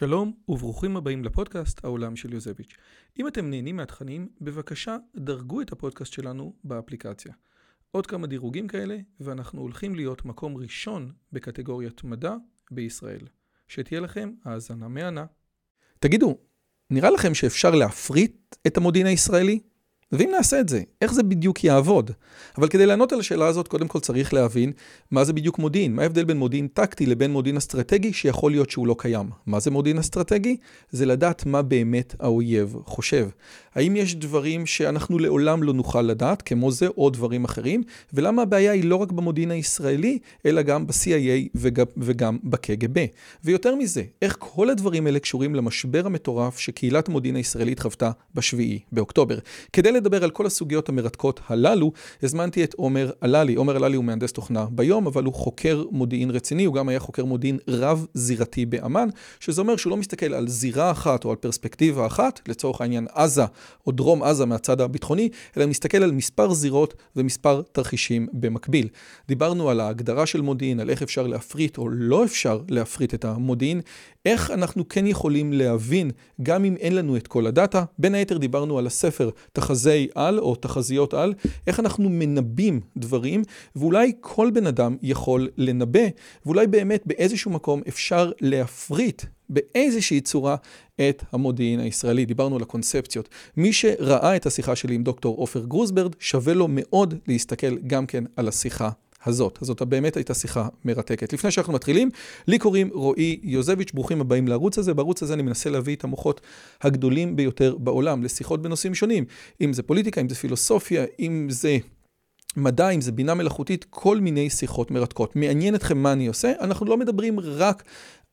שלום וברוכים הבאים לפודקאסט העולם של יוזביץ'. אם אתם נהנים מהתכנים, בבקשה דרגו את הפודקאסט שלנו באפליקציה. עוד כמה דירוגים כאלה, ואנחנו הולכים להיות מקום ראשון בקטגוריית מדע בישראל. שתהיה לכם האזנה מהנה. תגידו, נראה לכם שאפשר להפריט את המודיעין הישראלי? ואם נעשה את זה, איך זה בדיוק יעבוד? אבל כדי לענות על השאלה הזאת, קודם כל צריך להבין מה זה בדיוק מודיעין. מה ההבדל בין מודיעין טקטי לבין מודיעין אסטרטגי שיכול להיות שהוא לא קיים? מה זה מודיעין אסטרטגי? זה לדעת מה באמת האויב חושב. האם יש דברים שאנחנו לעולם לא נוכל לדעת, כמו זה או דברים אחרים? ולמה הבעיה היא לא רק במודיעין הישראלי, אלא גם ב-CIA וגם, וגם ב-KGB? ויותר מזה, איך כל הדברים האלה קשורים למשבר המטורף שקהילת המודיעין הישראלית חוותה בשביעי באוקטובר? כדי לדבר על כל הסוגיות המרתקות הללו, הזמנתי את עומר אללי. עומר אללי הוא מהנדס תוכנה ביום, אבל הוא חוקר מודיעין רציני, הוא גם היה חוקר מודיעין רב-זירתי באמ"ן, שזה אומר שהוא לא מסתכל על זירה אחת או על פרספקטיבה אחת, לצורך העניין עזה או דרום עזה מהצד הביטחוני, אלא מסתכל על מספר זירות ומספר תרחישים במקביל. דיברנו על ההגדרה של מודיעין, על איך אפשר להפריט או לא אפשר להפריט את המודיעין, איך אנחנו כן יכולים להבין, גם אם אין לנו את כל הדאטה. בין היתר דיברנו על הספר תחזי על או תחזיות על, איך אנחנו מנבאים דברים, ואולי כל בן אדם יכול לנבא, ואולי באמת באיזשהו מקום אפשר להפריט באיזושהי צורה את המודיעין הישראלי. דיברנו על הקונספציות. מי שראה את השיחה שלי עם דוקטור עופר גרוסברד, שווה לו מאוד להסתכל גם כן על השיחה הזאת. אז זאת באמת הייתה שיחה מרתקת. לפני שאנחנו מתחילים, לי קוראים רועי יוזביץ', ברוכים הבאים לערוץ הזה. בערוץ הזה אני מנסה להביא את המוחות הגדולים ביותר בעולם לשיחות בנושאים שונים. אם זה פוליטיקה, אם זה פילוסופיה, אם זה... מדע, אם זה בינה מלאכותית, כל מיני שיחות מרתקות. מעניין אתכם מה אני עושה? אנחנו לא מדברים רק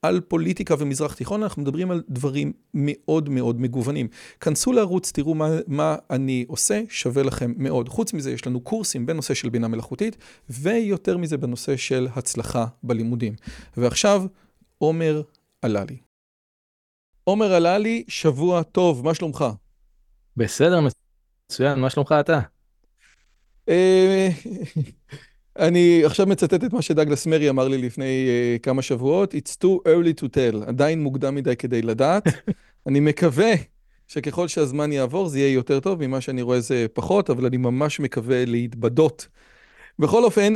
על פוליטיקה ומזרח תיכון, אנחנו מדברים על דברים מאוד מאוד מגוונים. כנסו לערוץ, תראו מה, מה אני עושה, שווה לכם מאוד. חוץ מזה, יש לנו קורסים בנושא של בינה מלאכותית, ויותר מזה בנושא של הצלחה בלימודים. ועכשיו, עומר עללי. עומר עללי, שבוע טוב, מה שלומך? בסדר, מצוין, מה שלומך אתה? אני עכשיו מצטט את מה שדגלס מרי אמר לי לפני uh, כמה שבועות, It's too early to tell, עדיין מוקדם מדי כדי לדעת. אני מקווה שככל שהזמן יעבור זה יהיה יותר טוב, ממה שאני רואה זה פחות, אבל אני ממש מקווה להתבדות. בכל אופן,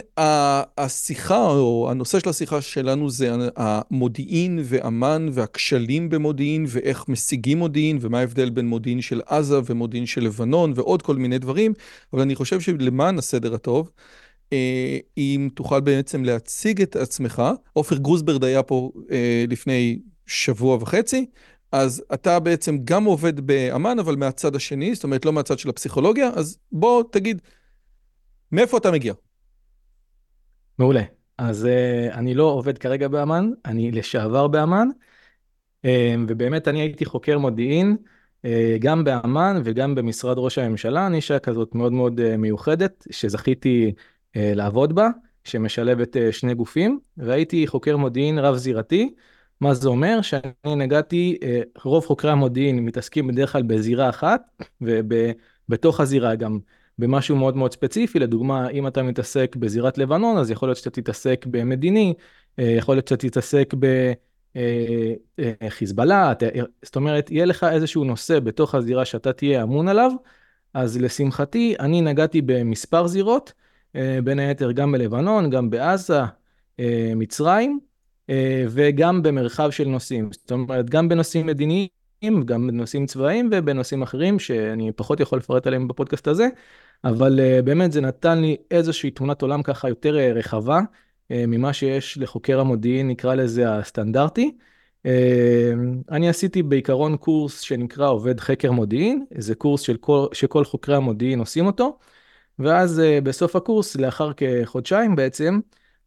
השיחה, או הנושא של השיחה שלנו זה המודיעין ואמ"ן והכשלים במודיעין ואיך משיגים מודיעין ומה ההבדל בין מודיעין של עזה ומודיעין של לבנון ועוד כל מיני דברים, אבל אני חושב שלמען הסדר הטוב, אם תוכל בעצם להציג את עצמך, עופר גרוסברד היה פה אה, לפני שבוע וחצי, אז אתה בעצם גם עובד באמ"ן, אבל מהצד השני, זאת אומרת לא מהצד של הפסיכולוגיה, אז בוא תגיד, מאיפה אתה מגיע? מעולה. אז uh, אני לא עובד כרגע באמ"ן, אני לשעבר באמ"ן, uh, ובאמת אני הייתי חוקר מודיעין, uh, גם באמ"ן וגם במשרד ראש הממשלה, נישה כזאת מאוד מאוד uh, מיוחדת, שזכיתי אה, לעבוד בה, שמשלבת אה, שני גופים, והייתי חוקר מודיעין רב-זירתי. מה זה אומר? שאני נגעתי, אה, רוב חוקרי המודיעין מתעסקים בדרך כלל בזירה אחת, ובתוך הזירה גם במשהו מאוד מאוד ספציפי, לדוגמה, אם אתה מתעסק בזירת לבנון, אז יכול להיות שאתה תתעסק במדיני, יכול להיות שאתה תתעסק בחיזבאללה, זאת אומרת, יהיה לך איזשהו נושא בתוך הזירה שאתה תהיה אמון עליו, אז לשמחתי, אני נגעתי במספר זירות, אה, בין היתר גם בלבנון, גם בעזה, אה, מצרים, אה, וגם במרחב של נושאים. זאת אומרת, גם בנושאים מדיניים, גם בנושאים צבאיים ובנושאים אחרים, שאני פחות יכול לפרט עליהם בפודקאסט הזה, אבל באמת זה נתן לי איזושהי תמונת עולם ככה יותר רחבה ממה שיש לחוקר המודיעין, נקרא לזה הסטנדרטי. אני עשיתי בעיקרון קורס שנקרא עובד חקר מודיעין, זה קורס של כל, שכל חוקרי המודיעין עושים אותו. ואז uh, בסוף הקורס, לאחר כחודשיים בעצם,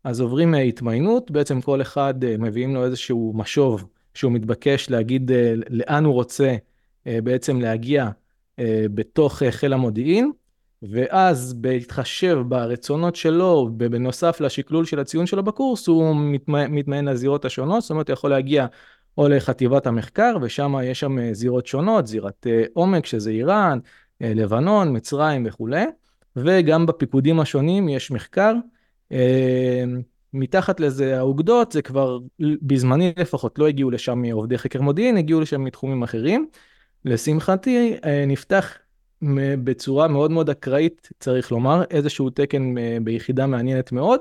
אז עוברים uh, התמיינות, בעצם כל אחד uh, מביאים לו איזשהו משוב שהוא מתבקש להגיד לאן הוא רוצה בעצם להגיע בתוך חיל המודיעין, ואז בהתחשב ברצונות שלו, בנוסף לשקלול של הציון שלו בקורס, הוא מתמיין לזירות השונות, זאת אומרת הוא יכול להגיע או לחטיבת המחקר, ושם יש שם זירות שונות, זירת עומק שזה איראן, לבנון, מצרים וכולי. וגם בפיקודים השונים יש מחקר, אה, מתחת לזה האוגדות זה כבר בזמני לפחות לא הגיעו לשם עובדי חקר מודיעין הגיעו לשם מתחומים אחרים. לשמחתי אה, נפתח בצורה מאוד מאוד אקראית צריך לומר איזשהו תקן אה, ביחידה מעניינת מאוד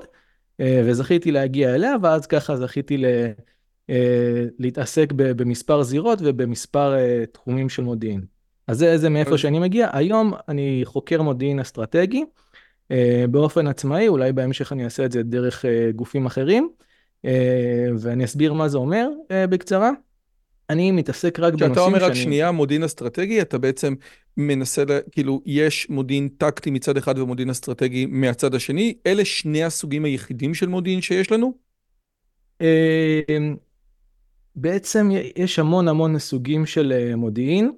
וזכיתי להגיע אליה ואז ככה זכיתי ל... להתעסק במספר זירות ובמספר תחומים של מודיעין. אז זה, זה מאיפה שאני מגיע. היום אני חוקר מודיעין אסטרטגי. אה, באופן עצמאי, אולי בהמשך אני אעשה את זה דרך אה, גופים אחרים, אה, ואני אסביר מה זה אומר בקצרה. אני מתעסק רק בנושאים שאני... כשאתה אומר רק שנייה מודיעין אסטרטגי, אתה בעצם מנסה, לה, כאילו, יש מודיעין טקטי מצד אחד ומודיעין אסטרטגי מהצד השני, אלה שני הסוגים היחידים של מודיעין שיש לנו? בעצם יש המון המון סוגים של מודיעין.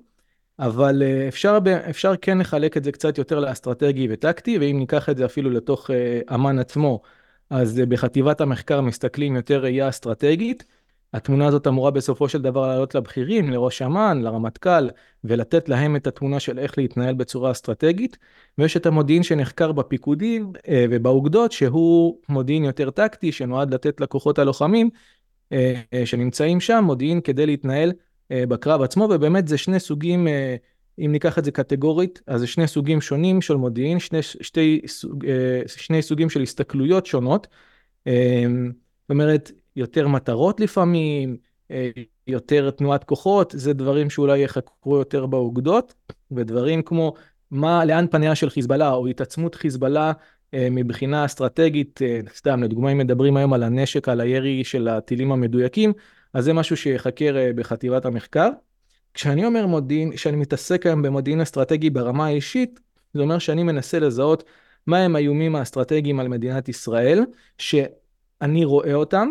אבל אה, אפשר, אפשר כן לחלק את זה קצת יותר לאסטרטגי וטקטי, ואם ניקח את זה אפילו לתוך אה, אמ"ן עצמו, אז אה, בחטיבת המחקר מסתכלים יותר ראייה אסטרטגית. התמונה הזאת אמורה בסופו של דבר לעלות לבכירים, לראש אמ"ן, לרמטכ"ל, ולתת להם את התמונה של איך להתנהל בצורה אסטרטגית. ויש את המודיעין שנחקר בפיקודים ובאוגדות, שהוא מודיעין יותר טקטי, שנועד לתת לכוחות הלוחמים שנמצאים שם, מודיעין כדי להתנהל בקרב עצמו, ובאמת זה שני סוגים, אה, אם ניקח את זה קטגורית, אז זה שני סוגים שונים של מודיעין, שני, שתי, אה, שני סוגים של הסתכלויות שונות. זאת אומרת, יותר מטרות לפעמים, יותר תנועת כוחות, זה דברים שאולי יחקרו יותר באוגדות, ודברים כמו מה, לאן פניה של חיזבאללה, או התעצמות חיזבאללה מבחינה אסטרטגית, סתם לדוגמה אם מדברים היום על הנשק, על הירי של הטילים המדויקים, אז זה משהו שיחקר אה, בחטיבת המחקר. כשאני אומר מודיעין, כשאני מתעסק היום במודיעין אסטרטגי ברמה האישית, זה אומר שאני מנסה לזהות מהם האיומים האסטרטגיים על מדינת ישראל, שאני רואה אותם,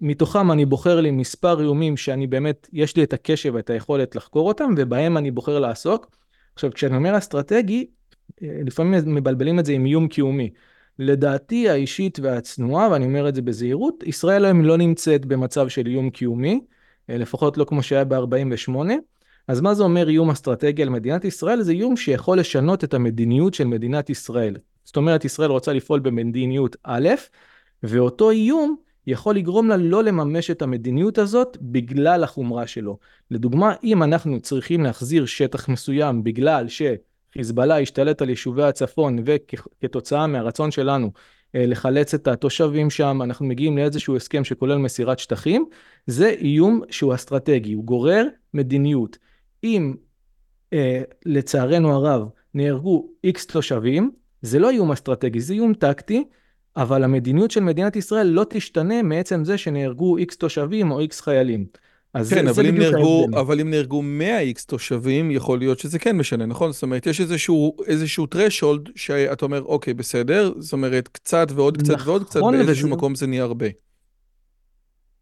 מתוכם אני בוחר לי מספר איומים שאני באמת, יש לי את הקשב ואת היכולת לחקור אותם, ובהם אני בוחר לעסוק. עכשיו, כשאני אומר אסטרטגי, אה, לפעמים מבלבלים את זה עם איום קיומי. לדעתי האישית והצנועה, ואני אומר את זה בזהירות, ישראל היום לא נמצאת במצב של איום קיומי, אה, לפחות לא כמו שהיה ב-48. אז מה זה אומר איום אסטרטגי על מדינת ישראל? זה איום שיכול לשנות את המדיניות של מדינת ישראל. זאת אומרת, ישראל רוצה לפעול במדיניות א', ואותו איום יכול לגרום לה לא לממש את המדיניות הזאת בגלל החומרה שלו. לדוגמה, אם אנחנו צריכים להחזיר שטח מסוים בגלל ש... חיזבאללה השתלט על יישובי הצפון וכתוצאה מהרצון שלנו אה, לחלץ את התושבים שם, אנחנו מגיעים לאיזשהו הסכם שכולל מסירת שטחים, זה איום שהוא אסטרטגי, הוא גורר מדיניות. אם אה, לצערנו הרב נהרגו איקס תושבים, זה לא איום אסטרטגי, זה איום טקטי, אבל המדיניות של מדינת ישראל לא תשתנה מעצם זה שנהרגו איקס תושבים או איקס חיילים. אז כן, אבל, אם נהרגו, אבל אם נהרגו 100 איקס תושבים, יכול להיות שזה כן משנה, נכון? זאת אומרת, יש איזשהו, איזשהו threshold שאתה אומר, אוקיי, בסדר, זאת אומרת, קצת ועוד קצת נכון, ועוד קצת, באיזשהו וזה... מקום זה נהיה הרבה.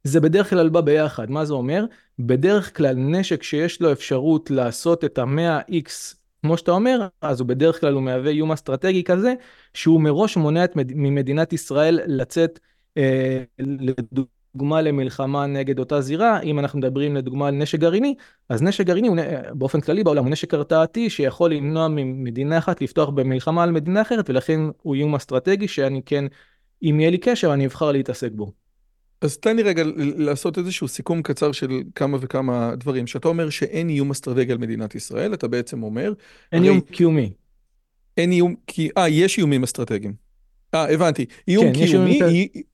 זה בדרך כלל בא ביחד, מה זה אומר? בדרך כלל נשק שיש לו אפשרות לעשות את ה-100X, כמו שאתה אומר, אז הוא בדרך כלל הוא מהווה איום אסטרטגי כזה, שהוא מראש מונע את מד... ממדינת ישראל לצאת, אה, לדוגמה, דוגמה למלחמה נגד אותה זירה, אם אנחנו מדברים לדוגמה על נשק גרעיני, אז נשק גרעיני הוא באופן כללי בעולם הוא נשק הרתעתי שיכול למנוע ממדינה אחת לפתוח במלחמה על מדינה אחרת, ולכן הוא איום אסטרטגי שאני כן, אם יהיה לי קשר אני אבחר להתעסק בו. אז תן לי רגע לעשות איזשהו סיכום קצר של כמה וכמה דברים. שאתה אומר שאין איום אסטרטגי על מדינת ישראל, אתה בעצם אומר... אין איום קיומי. אין איום, אה, יש איומים אסטרטגיים. אה, הבנתי. איום כן, קיומי, איום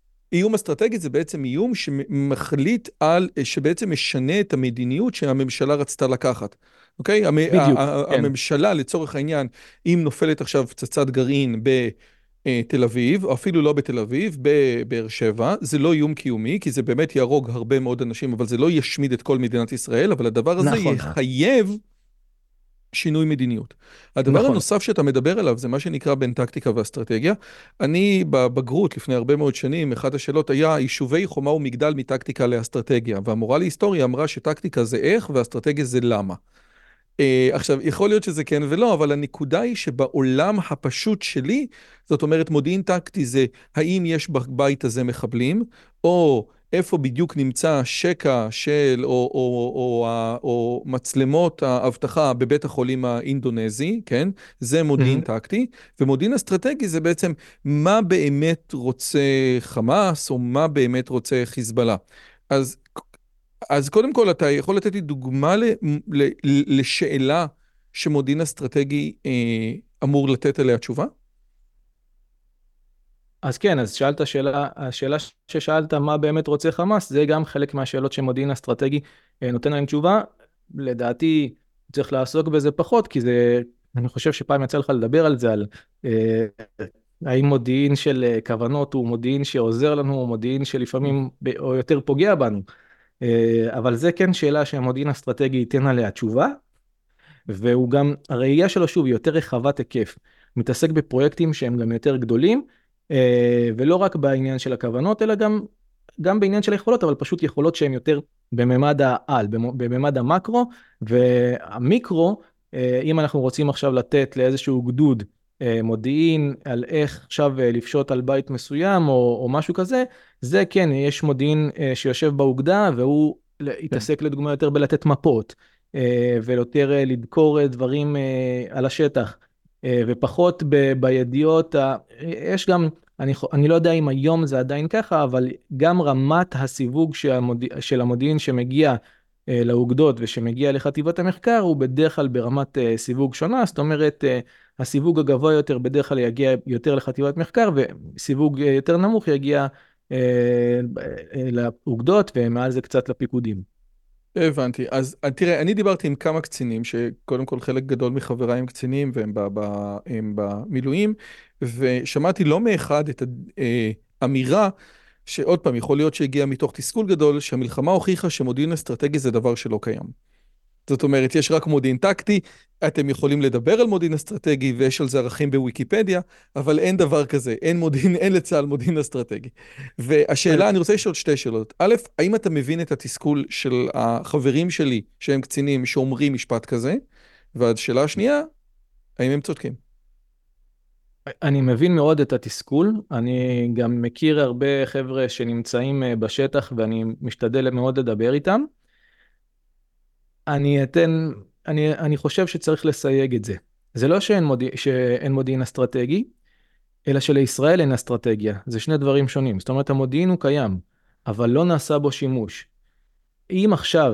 אסטרטגי זה בעצם איום שמחליט על, שבעצם משנה את המדיניות שהממשלה רצתה לקחת. אוקיי? בדיוק, כן. הממשלה לצורך העניין, אם נופלת עכשיו פצצת גרעין בתל אביב, או אפילו לא בתל אביב, בבאר שבע, זה לא איום קיומי, כי זה באמת יהרוג הרבה מאוד אנשים, אבל זה לא ישמיד את כל מדינת ישראל, אבל הדבר הזה נכון. יחייב... שינוי מדיניות. הדבר נכון. הנוסף שאתה מדבר עליו זה מה שנקרא בין טקטיקה ואסטרטגיה. אני בבגרות לפני הרבה מאוד שנים, אחת השאלות היה יישובי חומה ומגדל מטקטיקה לאסטרטגיה, והמורה להיסטוריה אמרה שטקטיקה זה איך ואסטרטגיה זה למה. Uh, עכשיו, יכול להיות שזה כן ולא, אבל הנקודה היא שבעולם הפשוט שלי, זאת אומרת מודיעין טקטי זה האם יש בבית הזה מחבלים, או איפה בדיוק נמצא שקע של או, או, או, או, או מצלמות האבטחה בבית החולים האינדונזי, כן? זה מודיעין mm-hmm. טקטי, ומודיעין אסטרטגי זה בעצם מה באמת רוצה חמאס, או מה באמת רוצה חיזבאללה. אז, אז קודם כל, אתה יכול לתת לי דוגמה ל, ל, לשאלה שמודיעין אסטרטגי אה, אמור לתת עליה תשובה? אז כן, אז שאלת שאלה, השאלה ששאלת מה באמת רוצה חמאס, זה גם חלק מהשאלות שמודיעין אסטרטגי אה, נותן להם תשובה. לדעתי צריך לעסוק בזה פחות, כי זה, אני חושב שפעם יצא לך לדבר על זה, על אה, האם מודיעין של אה, כוונות הוא מודיעין שעוזר לנו, או מודיעין שלפעמים או יותר פוגע בנו. אה, אבל זה כן שאלה שהמודיעין האסטרטגי ייתן עליה תשובה, והוא גם, הראייה שלו שוב היא יותר רחבת היקף, מתעסק בפרויקטים שהם גם יותר גדולים, ולא רק בעניין של הכוונות, אלא גם, גם בעניין של היכולות, אבל פשוט יכולות שהן יותר בממד העל, בממד המקרו, והמיקרו, אה, אם אנחנו רוצים עכשיו לתת לאיזשהו גדוד אה, מודיעין על איך עכשיו לפשוט על בית מסוים או, או משהו כזה, זה כן, יש מודיעין שיושב באוגדה והוא כן. יתעסק לדוגמה יותר בלתת מפות ויותר לדקור דברים על השטח. אה, ופחות ב, בידיעות, ה... יש גם, אני, אני לא יודע אם היום זה עדיין ככה, אבל גם רמת הסיווג שהמוד... של המודיעין שמגיע אה, לאוגדות ושמגיע לחטיבת המחקר הוא בדרך כלל ברמת אה, סיווג שונה, זאת אומרת הסיווג הגבוה יותר בדרך כלל יגיע יותר לחטיבת מחקר וסיווג יותר נמוך יגיע לאוגדות ומעל זה קצת לפיקודים. הבנתי. אז תראה, אני דיברתי עם כמה קצינים, שקודם כל חלק גדול מחבריי הם קצינים והם במילואים, ושמעתי לא מאחד את האמירה, שעוד פעם, יכול להיות שהגיע מתוך תסכול גדול, שהמלחמה הוכיחה שמודיעין אסטרטגי זה דבר שלא קיים. זאת אומרת, יש רק מודיעין טקטי, אתם יכולים לדבר על מודיעין אסטרטגי ויש על זה ערכים בוויקיפדיה, אבל אין דבר כזה, אין מודיעין, אין לצה"ל מודיעין אסטרטגי. והשאלה, אני רוצה לשאול שתי שאלות. א', האם אתה מבין את התסכול של החברים שלי, שהם קצינים, שאומרים משפט כזה? והשאלה השנייה, האם הם צודקים? אני מבין מאוד את התסכול, אני גם מכיר הרבה חבר'ה שנמצאים אה, בשטח ואני משתדל מאוד לדבר איתם. אני אתן, אני, אני חושב שצריך לסייג את זה. זה לא שאין, מודיע, שאין מודיעין אסטרטגי, אלא שלישראל אין אסטרטגיה. זה שני דברים שונים. זאת אומרת, המודיעין הוא קיים, אבל לא נעשה בו שימוש. אם עכשיו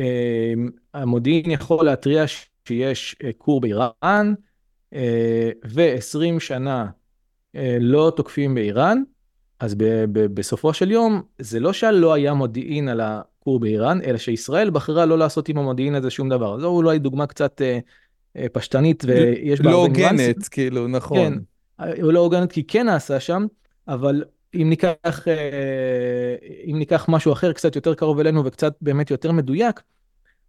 אה, המודיעין יכול להתריע שיש אה, כור באיראן, אה, ו-20 שנה אה, לא תוקפים באיראן, אז ב- ב- בסופו של יום, זה לא שלא היה מודיעין על הכור באיראן, אלא שישראל בחרה לא לעשות עם המודיעין הזה שום דבר. זו אולי דוגמה קצת אה, אה, פשטנית ויש בה... לא הוגנת, כאילו, נכון. כן, אה, לא הוגנת כי כן נעשה שם, אבל אם ניקח, אה, אם ניקח משהו אחר קצת יותר קרוב אלינו וקצת באמת יותר מדויק,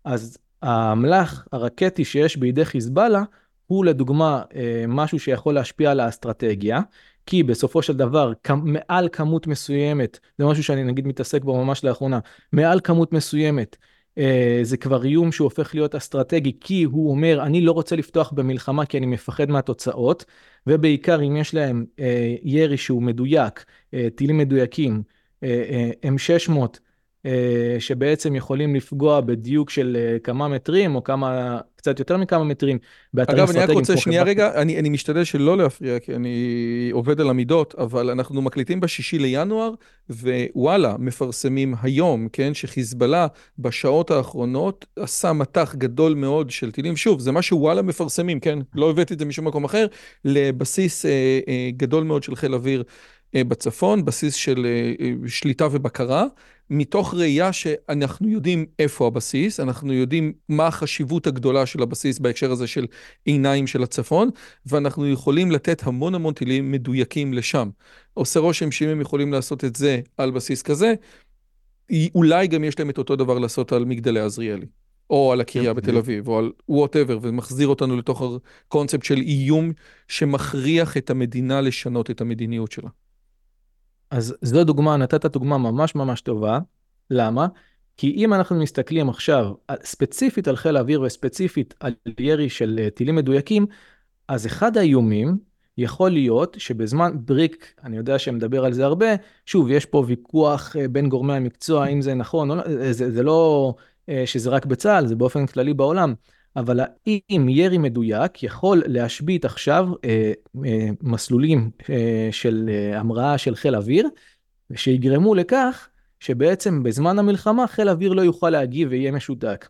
אז האמל"ח הרקטי שיש בידי חיזבאללה, הוא לדוגמה אה, משהו שיכול להשפיע על האסטרטגיה, כי בסופו של דבר, מעל כמות מסוימת, זה משהו שאני נגיד מתעסק בו ממש לאחרונה, מעל כמות מסוימת, אה, זה כבר איום שהוא הופך להיות אסטרטגי, כי הוא אומר, אני לא רוצה לפתוח במלחמה כי אני מפחד מהתוצאות, ובעיקר אם יש להם אה, ירי שהוא מדויק, אה, טילים מדויקים, אה, אה, M600, אה, שבעצם יכולים לפגוע בדיוק של אה, כמה מטרים או כמה, קצת יותר מכמה מטרים באתרים אגב, אני רק רוצה שנייה. רגע, אני, אני משתדל שלא להפריע, כי אני עובד על המידות, אבל אנחנו מקליטים בשישי לינואר, ווואלה, מפרסמים היום, כן, שחיזבאללה בשעות האחרונות עשה מטח גדול מאוד של טילים. שוב, זה מה שוואלה מפרסמים, כן? לא הבאתי את זה משום מקום אחר, לבסיס אה, אה, גדול מאוד של חיל אוויר. אה, בצפון, בסיס של אה, שליטה ובקרה, מתוך ראייה שאנחנו יודעים איפה הבסיס, אנחנו יודעים מה החשיבות הגדולה של הבסיס בהקשר הזה של עיניים של הצפון, ואנחנו יכולים לתת המון המון טילים מדויקים לשם. עושה רושם שאם הם יכולים לעשות את זה על בסיס כזה, אולי גם יש להם את אותו דבר לעשות על מגדלי עזריאלי. או על הקריה כן, בתל אביב, או על whatever, ומחזיר אותנו לתוך הקונספט של איום שמכריח את המדינה לשנות את המדיניות שלה. אז זו דוגמה, נתת דוגמה ממש ממש טובה. למה? כי אם אנחנו מסתכלים עכשיו ספציפית על חיל האוויר וספציפית על ירי של אה, טילים מדויקים, אז אחד האיומים יכול להיות שבזמן בריק, אני יודע שמדבר על זה הרבה, שוב, יש פה ויכוח אה, בין גורמי המקצוע, האם זה נכון או לא, אה, זה, זה לא שזה רק בצה"ל, זה באופן כללי בעולם. אבל האם ירי מדויק יכול להשבית עכשיו אה, אה, מסלולים אה, של אה, המראה של חיל אוויר, שיגרמו לכך שבעצם בזמן המלחמה חיל אוויר לא יוכל להגיב ויהיה משותק.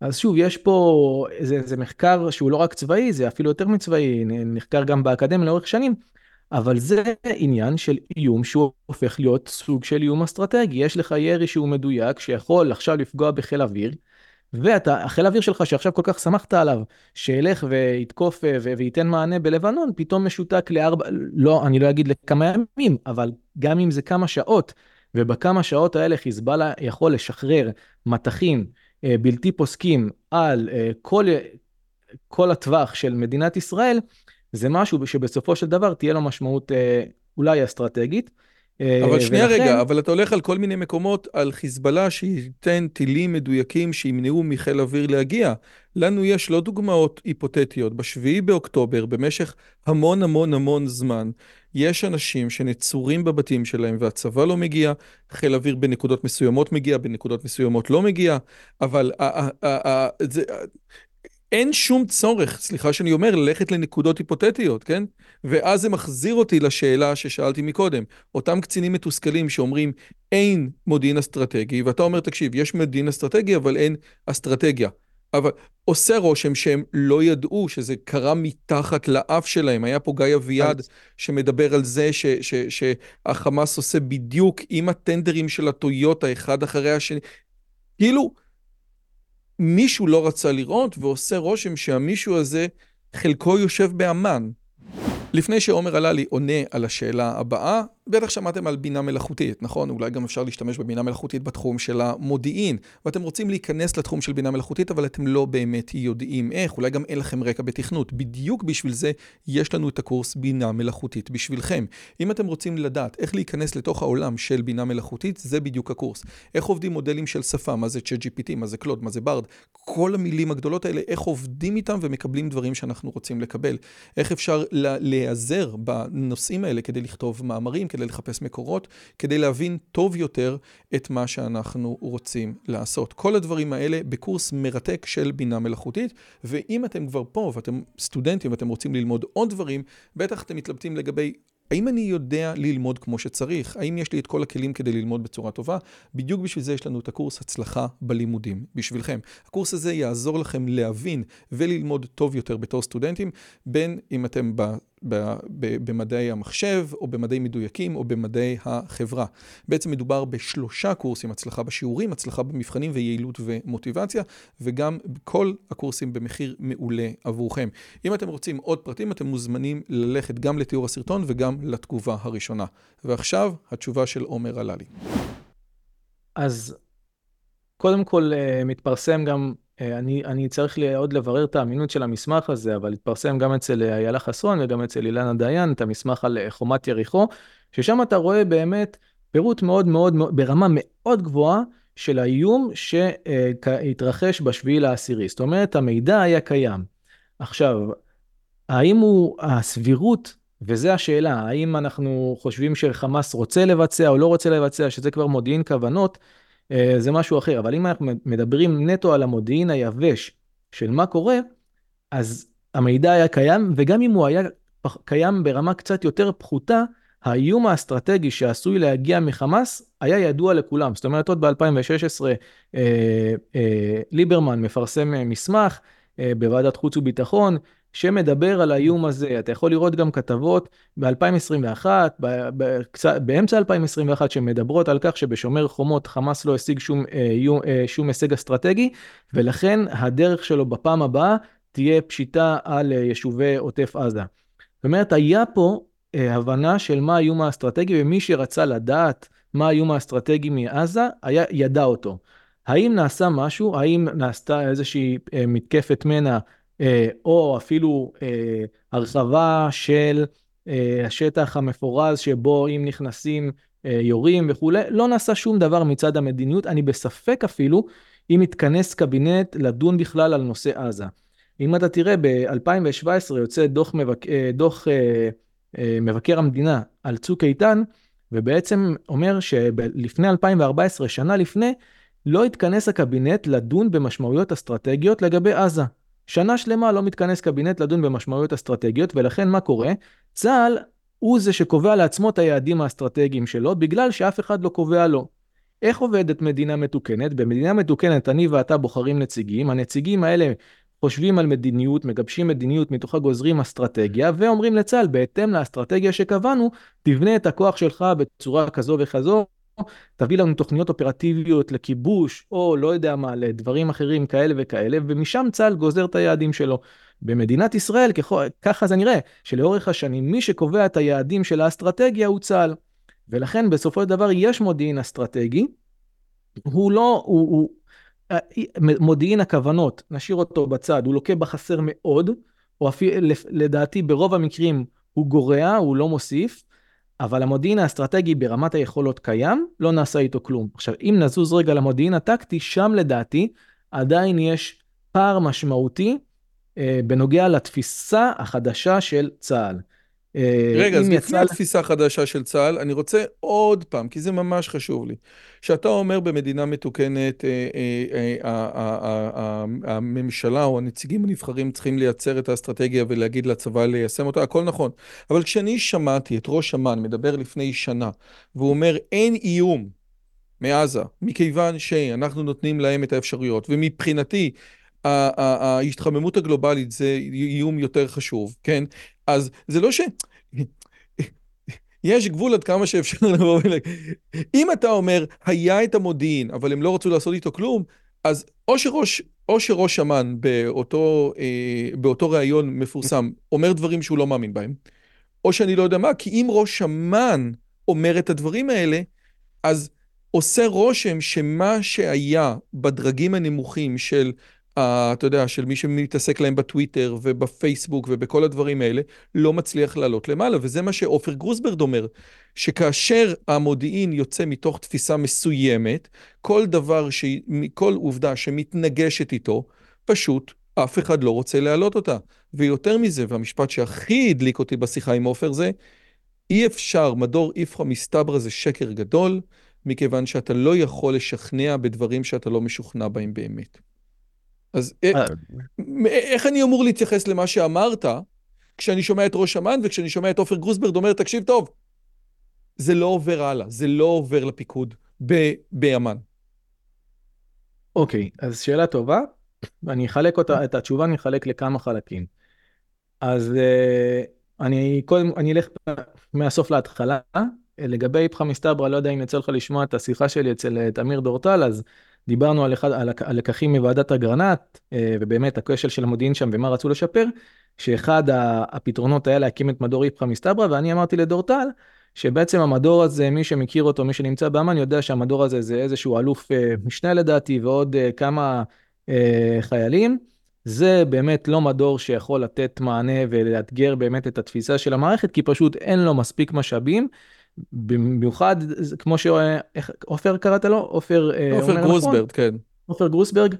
אז שוב, יש פה איזה, איזה מחקר שהוא לא רק צבאי, זה אפילו יותר מצבאי, נחקר גם באקדמיה לאורך שנים, אבל זה עניין של איום שהוא הופך להיות סוג של איום אסטרטגי. יש לך ירי שהוא מדויק, שיכול עכשיו לפגוע בחיל אוויר, ואתה, החיל האוויר שלך שעכשיו כל כך שמחת עליו, שילך ויתקוף וייתן מענה בלבנון, פתאום משותק לארבע, לא, אני לא אגיד לכמה ימים, אבל גם אם זה כמה שעות, ובכמה שעות האלה חיזבאללה יכול לשחרר מטחים אה, בלתי פוסקים על אה, כל, כל הטווח של מדינת ישראל, זה משהו שבסופו של דבר תהיה לו משמעות אה, אולי אסטרטגית. אה, אבל שנייה ולכן... רגע, אבל אתה הולך על כל מיני מקומות, על חיזבאללה שייתן טילים מדויקים שימנעו מחיל אוויר להגיע. לנו יש לא דוגמאות היפותטיות. בשביעי באוקטובר, במשך המון המון המון זמן, יש אנשים שנצורים בבתים שלהם והצבא לא מגיע, חיל אוויר בנקודות מסוימות מגיע, בנקודות מסוימות לא מגיע, אבל זה, אין שום צורך, סליחה שאני אומר, ללכת לנקודות היפותטיות, כן? ואז זה מחזיר אותי לשאלה ששאלתי מקודם. אותם קצינים מתוסכלים שאומרים, אין מודיעין אסטרטגי, ואתה אומר, תקשיב, יש מודיעין אסטרטגי, אבל אין אסטרטגיה. אבל עושה רושם שהם לא ידעו שזה קרה מתחת לאף שלהם. היה פה גיא אביעד שמדבר על זה ש, ש, שהחמאס עושה בדיוק עם הטנדרים של הטויוטה, אחד אחרי השני. כאילו, מישהו לא רצה לראות, ועושה רושם שהמישהו הזה, חלקו יושב באמ"ן. לפני שעומר הללי עונה על השאלה הבאה, בטח שמעתם על בינה מלאכותית, נכון? אולי גם אפשר להשתמש בבינה מלאכותית בתחום של המודיעין, ואתם רוצים להיכנס לתחום של בינה מלאכותית, אבל אתם לא באמת יודעים איך, אולי גם אין לכם רקע בתכנות. בדיוק בשביל זה יש לנו את הקורס בינה מלאכותית בשבילכם. אם אתם רוצים לדעת איך להיכנס לתוך העולם של בינה מלאכותית, זה בדיוק הקורס. איך עובדים מודלים של שפה, מה זה ChatGPT, מה זה קלוד, מה זה ברד, כל המילים הגדולות האלה, איך עובדים איתם ומקבלים דברים שאנחנו רוצים לקבל. איך אפשר להיעזר בנושאים האלה כדי לכתוב מאמרים, כדי לחפש מקורות, כדי להבין טוב יותר את מה שאנחנו רוצים לעשות. כל הדברים האלה בקורס מרתק של בינה מלאכותית, ואם אתם כבר פה ואתם סטודנטים ואתם רוצים ללמוד עוד דברים, בטח אתם מתלבטים לגבי האם אני יודע ללמוד כמו שצריך? האם יש לי את כל הכלים כדי ללמוד בצורה טובה? בדיוק בשביל זה יש לנו את הקורס הצלחה בלימודים, בשבילכם. הקורס הזה יעזור לכם להבין וללמוד טוב יותר בתור סטודנטים, בין אם אתם ב... במדעי המחשב, או במדעי מדויקים, או במדעי החברה. בעצם מדובר בשלושה קורסים, הצלחה בשיעורים, הצלחה במבחנים ויעילות ומוטיבציה, וגם כל הקורסים במחיר מעולה עבורכם. אם אתם רוצים עוד פרטים, אתם מוזמנים ללכת גם לתיאור הסרטון וגם לתגובה הראשונה. ועכשיו, התשובה של עומר הללי. אז קודם כל אה, מתפרסם גם אני, אני צריך עוד לברר את האמינות של המסמך הזה, אבל התפרסם גם אצל אה, איילה חסון וגם אצל אילנה דיין, את המסמך על אה, חומת יריחו, ששם אתה רואה באמת פירוט מאוד מאוד, מאוד ברמה מאוד גבוהה של האיום שהתרחש בשביעי לעשירי. זאת אומרת, המידע היה קיים. עכשיו, האם הוא, הסבירות, וזו השאלה, האם אנחנו חושבים שחמאס רוצה לבצע או לא רוצה לבצע, שזה כבר מודיעין כוונות, אה, זה משהו אחר. אבל אם אנחנו מדברים נטו על המודיעין היבש של מה קורה, אז המידע היה קיים, וגם אם הוא היה קיים ברמה קצת יותר פחותה, האיום האסטרטגי שעשוי להגיע מחמאס היה ידוע לכולם. זאת אומרת, עוד ב-2016 אה, אה, ליברמן מפרסם אה, מסמך אה, בוועדת חוץ וביטחון, שמדבר על האיום הזה. אתה יכול לראות גם כתבות ב-2021, באמצע 2021, שמדברות על כך שבשומר חומות חמאס לא השיג שום, אה, אה, שום הישג אסטרטגי, ולכן הדרך שלו בפעם הבאה תהיה פשיטה על אה, יישובי עוטף עזה. זאת אומרת, היה פה הבנה של מה האיום האסטרטגי, ומי שרצה לדעת מה האיום האסטרטגי מעזה, היה, ידע אותו. האם נעשה משהו? האם נעשתה איזושהי מתקפת מנע או אפילו אה, הרחבה של אה, השטח המפורז שבו אם נכנסים יורים וכולי, לא נעשה שום דבר מצד המדיניות. אני בספק אפילו אם יתכנס קבינט לדון בכלל על נושא עזה. אם אתה תראה, ב-2017 יוצא דוח, מבק... דוח מבקר המדינה על צוק איתן, ובעצם אומר שלפני 2014, שנה לפני, לא התכנס הקבינט לדון במשמעויות אסטרטגיות לגבי עזה. שנה שלמה לא מתכנס קבינט לדון במשמעויות אסטרטגיות, ולכן מה קורה? צה"ל הוא זה שקובע לעצמו את היעדים האסטרטגיים שלו, בגלל שאף אחד לא קובע לו. איך עובדת מדינה מתוקנת? במדינה מתוקנת אני ואתה בוחרים נציגים, הנציגים האלה חושבים על מדיניות, מגבשים מדיניות, מתוכה גוזרים אסטרטגיה, ואומרים לצה"ל, בהתאם לאסטרטגיה שקבענו, תבנה את הכוח שלך בצורה כזו וכזו, תביא לנו תוכניות אופרטיביות לכיבוש, או לא יודע מה, לדברים אחרים כאלה וכאלה, ומשם צה"ל גוזר את היעדים שלו. במדינת ישראל, ככה זה נראה, שלאורך השנים מי שקובע את היעדים של האסטרטגיה הוא צה"ל. ולכן בסופו של דבר יש מודיעין אסטרטגי, הוא לא, הוא, הוא, אה, מודיעין הכוונות, נשאיר אותו בצד, הוא לוקה בחסר מאוד, או אפילו לדעתי ברוב המקרים הוא גורע, הוא לא מוסיף, אבל המודיעין האסטרטגי ברמת היכולות קיים, לא נעשה איתו כלום. עכשיו, אם נזוז רגע למודיעין הטקטי, שם לדעתי עדיין יש פער משמעותי אה, בנוגע לתפיסה החדשה של צה"ל. אה, רגע, אז לפני התפיסה החדשה של צה"ל, אני רוצה עוד פעם, כי זה ממש חשוב לי. שאתה אומר במדינה מתוקנת, אה, הממשלה או הנציגים הנבחרים צריכים לייצר את האסטרטגיה ולהגיד לצבא ליישם אותה, הכל נכון. אבל כשאני שמעתי את ראש אמ"ן מדבר לפני שנה, והוא אומר, אין איום מעזה, מכיוון שאנחנו נותנים להם את האפשרויות, ומבחינתי, ההתחממות הגלובלית זה איום יותר חשוב, כן? אז זה לא ש... יש גבול עד כמה שאפשר לבוא ולהגיד. אם אתה אומר, היה את המודיעין, אבל הם לא רצו לעשות איתו כלום, אז או שראש, או שראש אמ"ן באותו, אה, באותו ראיון מפורסם אומר דברים שהוא לא מאמין בהם, או שאני לא יודע מה, כי אם ראש אמ"ן אומר את הדברים האלה, אז עושה רושם שמה שהיה בדרגים הנמוכים של אתה יודע, של מי שמתעסק להם בטוויטר ובפייסבוק ובכל הדברים האלה, לא מצליח לעלות למעלה. וזה מה שעופר גרוסברד אומר, שכאשר המודיעין יוצא מתוך תפיסה מסוימת, כל דבר, ש... כל עובדה שמתנגשת איתו, פשוט אף אחד לא רוצה להעלות אותה. ויותר מזה, והמשפט שהכי הדליק אותי בשיחה עם עופר זה, אי אפשר, מדור איפכא מסתברא זה שקר גדול, מכיוון שאתה לא יכול לשכנע בדברים שאתה לא משוכנע בהם באמת. אז אה, אה. איך אני אמור להתייחס למה שאמרת כשאני שומע את ראש אמ"ן וכשאני שומע את עופר גרוסברד אומר, תקשיב טוב, זה לא עובר הלאה, זה לא עובר לפיקוד באמ"ן. אוקיי, אז שאלה טובה, ואני אחלק אותה, את התשובה אני אחלק לכמה חלקים. אז אה, אני קודם, אני אלך מהסוף להתחלה. לגבי איפכא מסתברא, לא יודע אם יצא לך לשמוע את השיחה שלי אצל תמיר דורטל, אז דיברנו על, אחד, הלקחים מוועדת אגרנט, אה, ובאמת הכשל של המודיעין שם ומה רצו לשפר, שאחד הפתרונות היה להקים את מדור איפכא מסתברא, ואני אמרתי לדורטל, שבעצם המדור הזה, מי שמכיר אותו, מי שנמצא באמ"ן, יודע שהמדור הזה זה איזשהו אלוף אה, משנה לדעתי, ועוד אה, כמה חיילים. זה באמת לא מדור שיכול לתת מענה ולאתגר באמת את התפיסה של המערכת, כי פשוט אין לו מספיק משאבים. במיוחד כמו שעופר קראת לו? עופר אה, עופר גרוסברג, נכון, כן. עופר גרוסברג,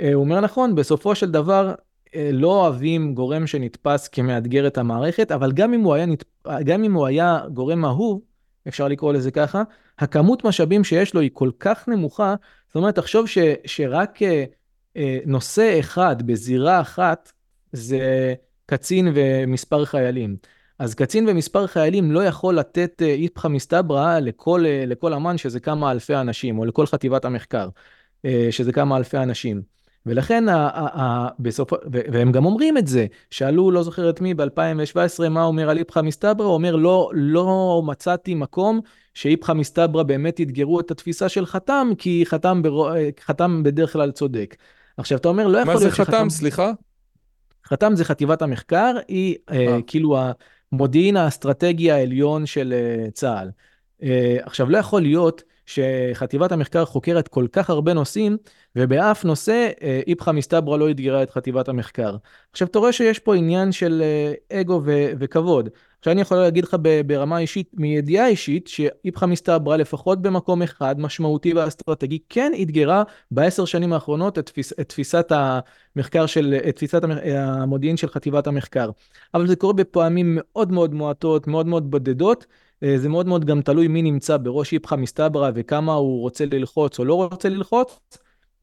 אה, הוא אומר נכון, בסופו של דבר אה, לא אוהבים גורם שנתפס כמאתגר את המערכת, אבל גם אם הוא היה, נת... גם אם הוא היה גורם אהוב, אפשר לקרוא לזה ככה, הכמות משאבים שיש לו היא כל כך נמוכה, זאת אומרת, תחשוב ש... שרק נושא אחד בזירה אחת זה קצין ומספר חיילים. אז קצין ומספר חיילים לא יכול לתת אה, איפכא מסתברא לכל, אה, לכל אמ"ן שזה כמה אלפי אנשים, או לכל חטיבת המחקר, אה, שזה כמה אלפי אנשים. ולכן, בסופו, והם גם אומרים את זה, שאלו, לא זוכר את מי, ב-2017, מה אומר על איפכא מסתברא, הוא אומר, לא, לא מצאתי מקום שאיפכא מסתברא באמת אתגרו את התפיסה של חתם, כי חתם, בר... חתם בדרך כלל צודק. עכשיו, אתה אומר, לא יכול להיות שחתם... מה זה חתם, סליחה? חתם זה חטיבת המחקר, היא אה, כאילו המודיעין האסטרטגי העליון של uh, צה"ל. Uh, עכשיו, לא יכול להיות שחטיבת המחקר חוקרת כל כך הרבה נושאים, ובאף נושא אה, איפכא מסתברא לא אתגרה את חטיבת המחקר. עכשיו, אתה רואה שיש פה עניין של אה, אגו וכבוד. עכשיו, אני יכול להגיד לך ברמה אישית, מידיעה אישית, שאיפכא מסתברא, לפחות במקום אחד, משמעותי ואסטרטגי, כן אתגרה בעשר שנים האחרונות את, תפיס, את תפיסת המחקר של, את תפיסת המודיעין של חטיבת המחקר. אבל זה קורה בפעמים מאוד מאוד מועטות, מאוד מאוד בודדות. אה, זה מאוד מאוד גם תלוי מי נמצא בראש איפכא מסתברא וכמה הוא רוצה ללחוץ או לא רוצה ללחוץ.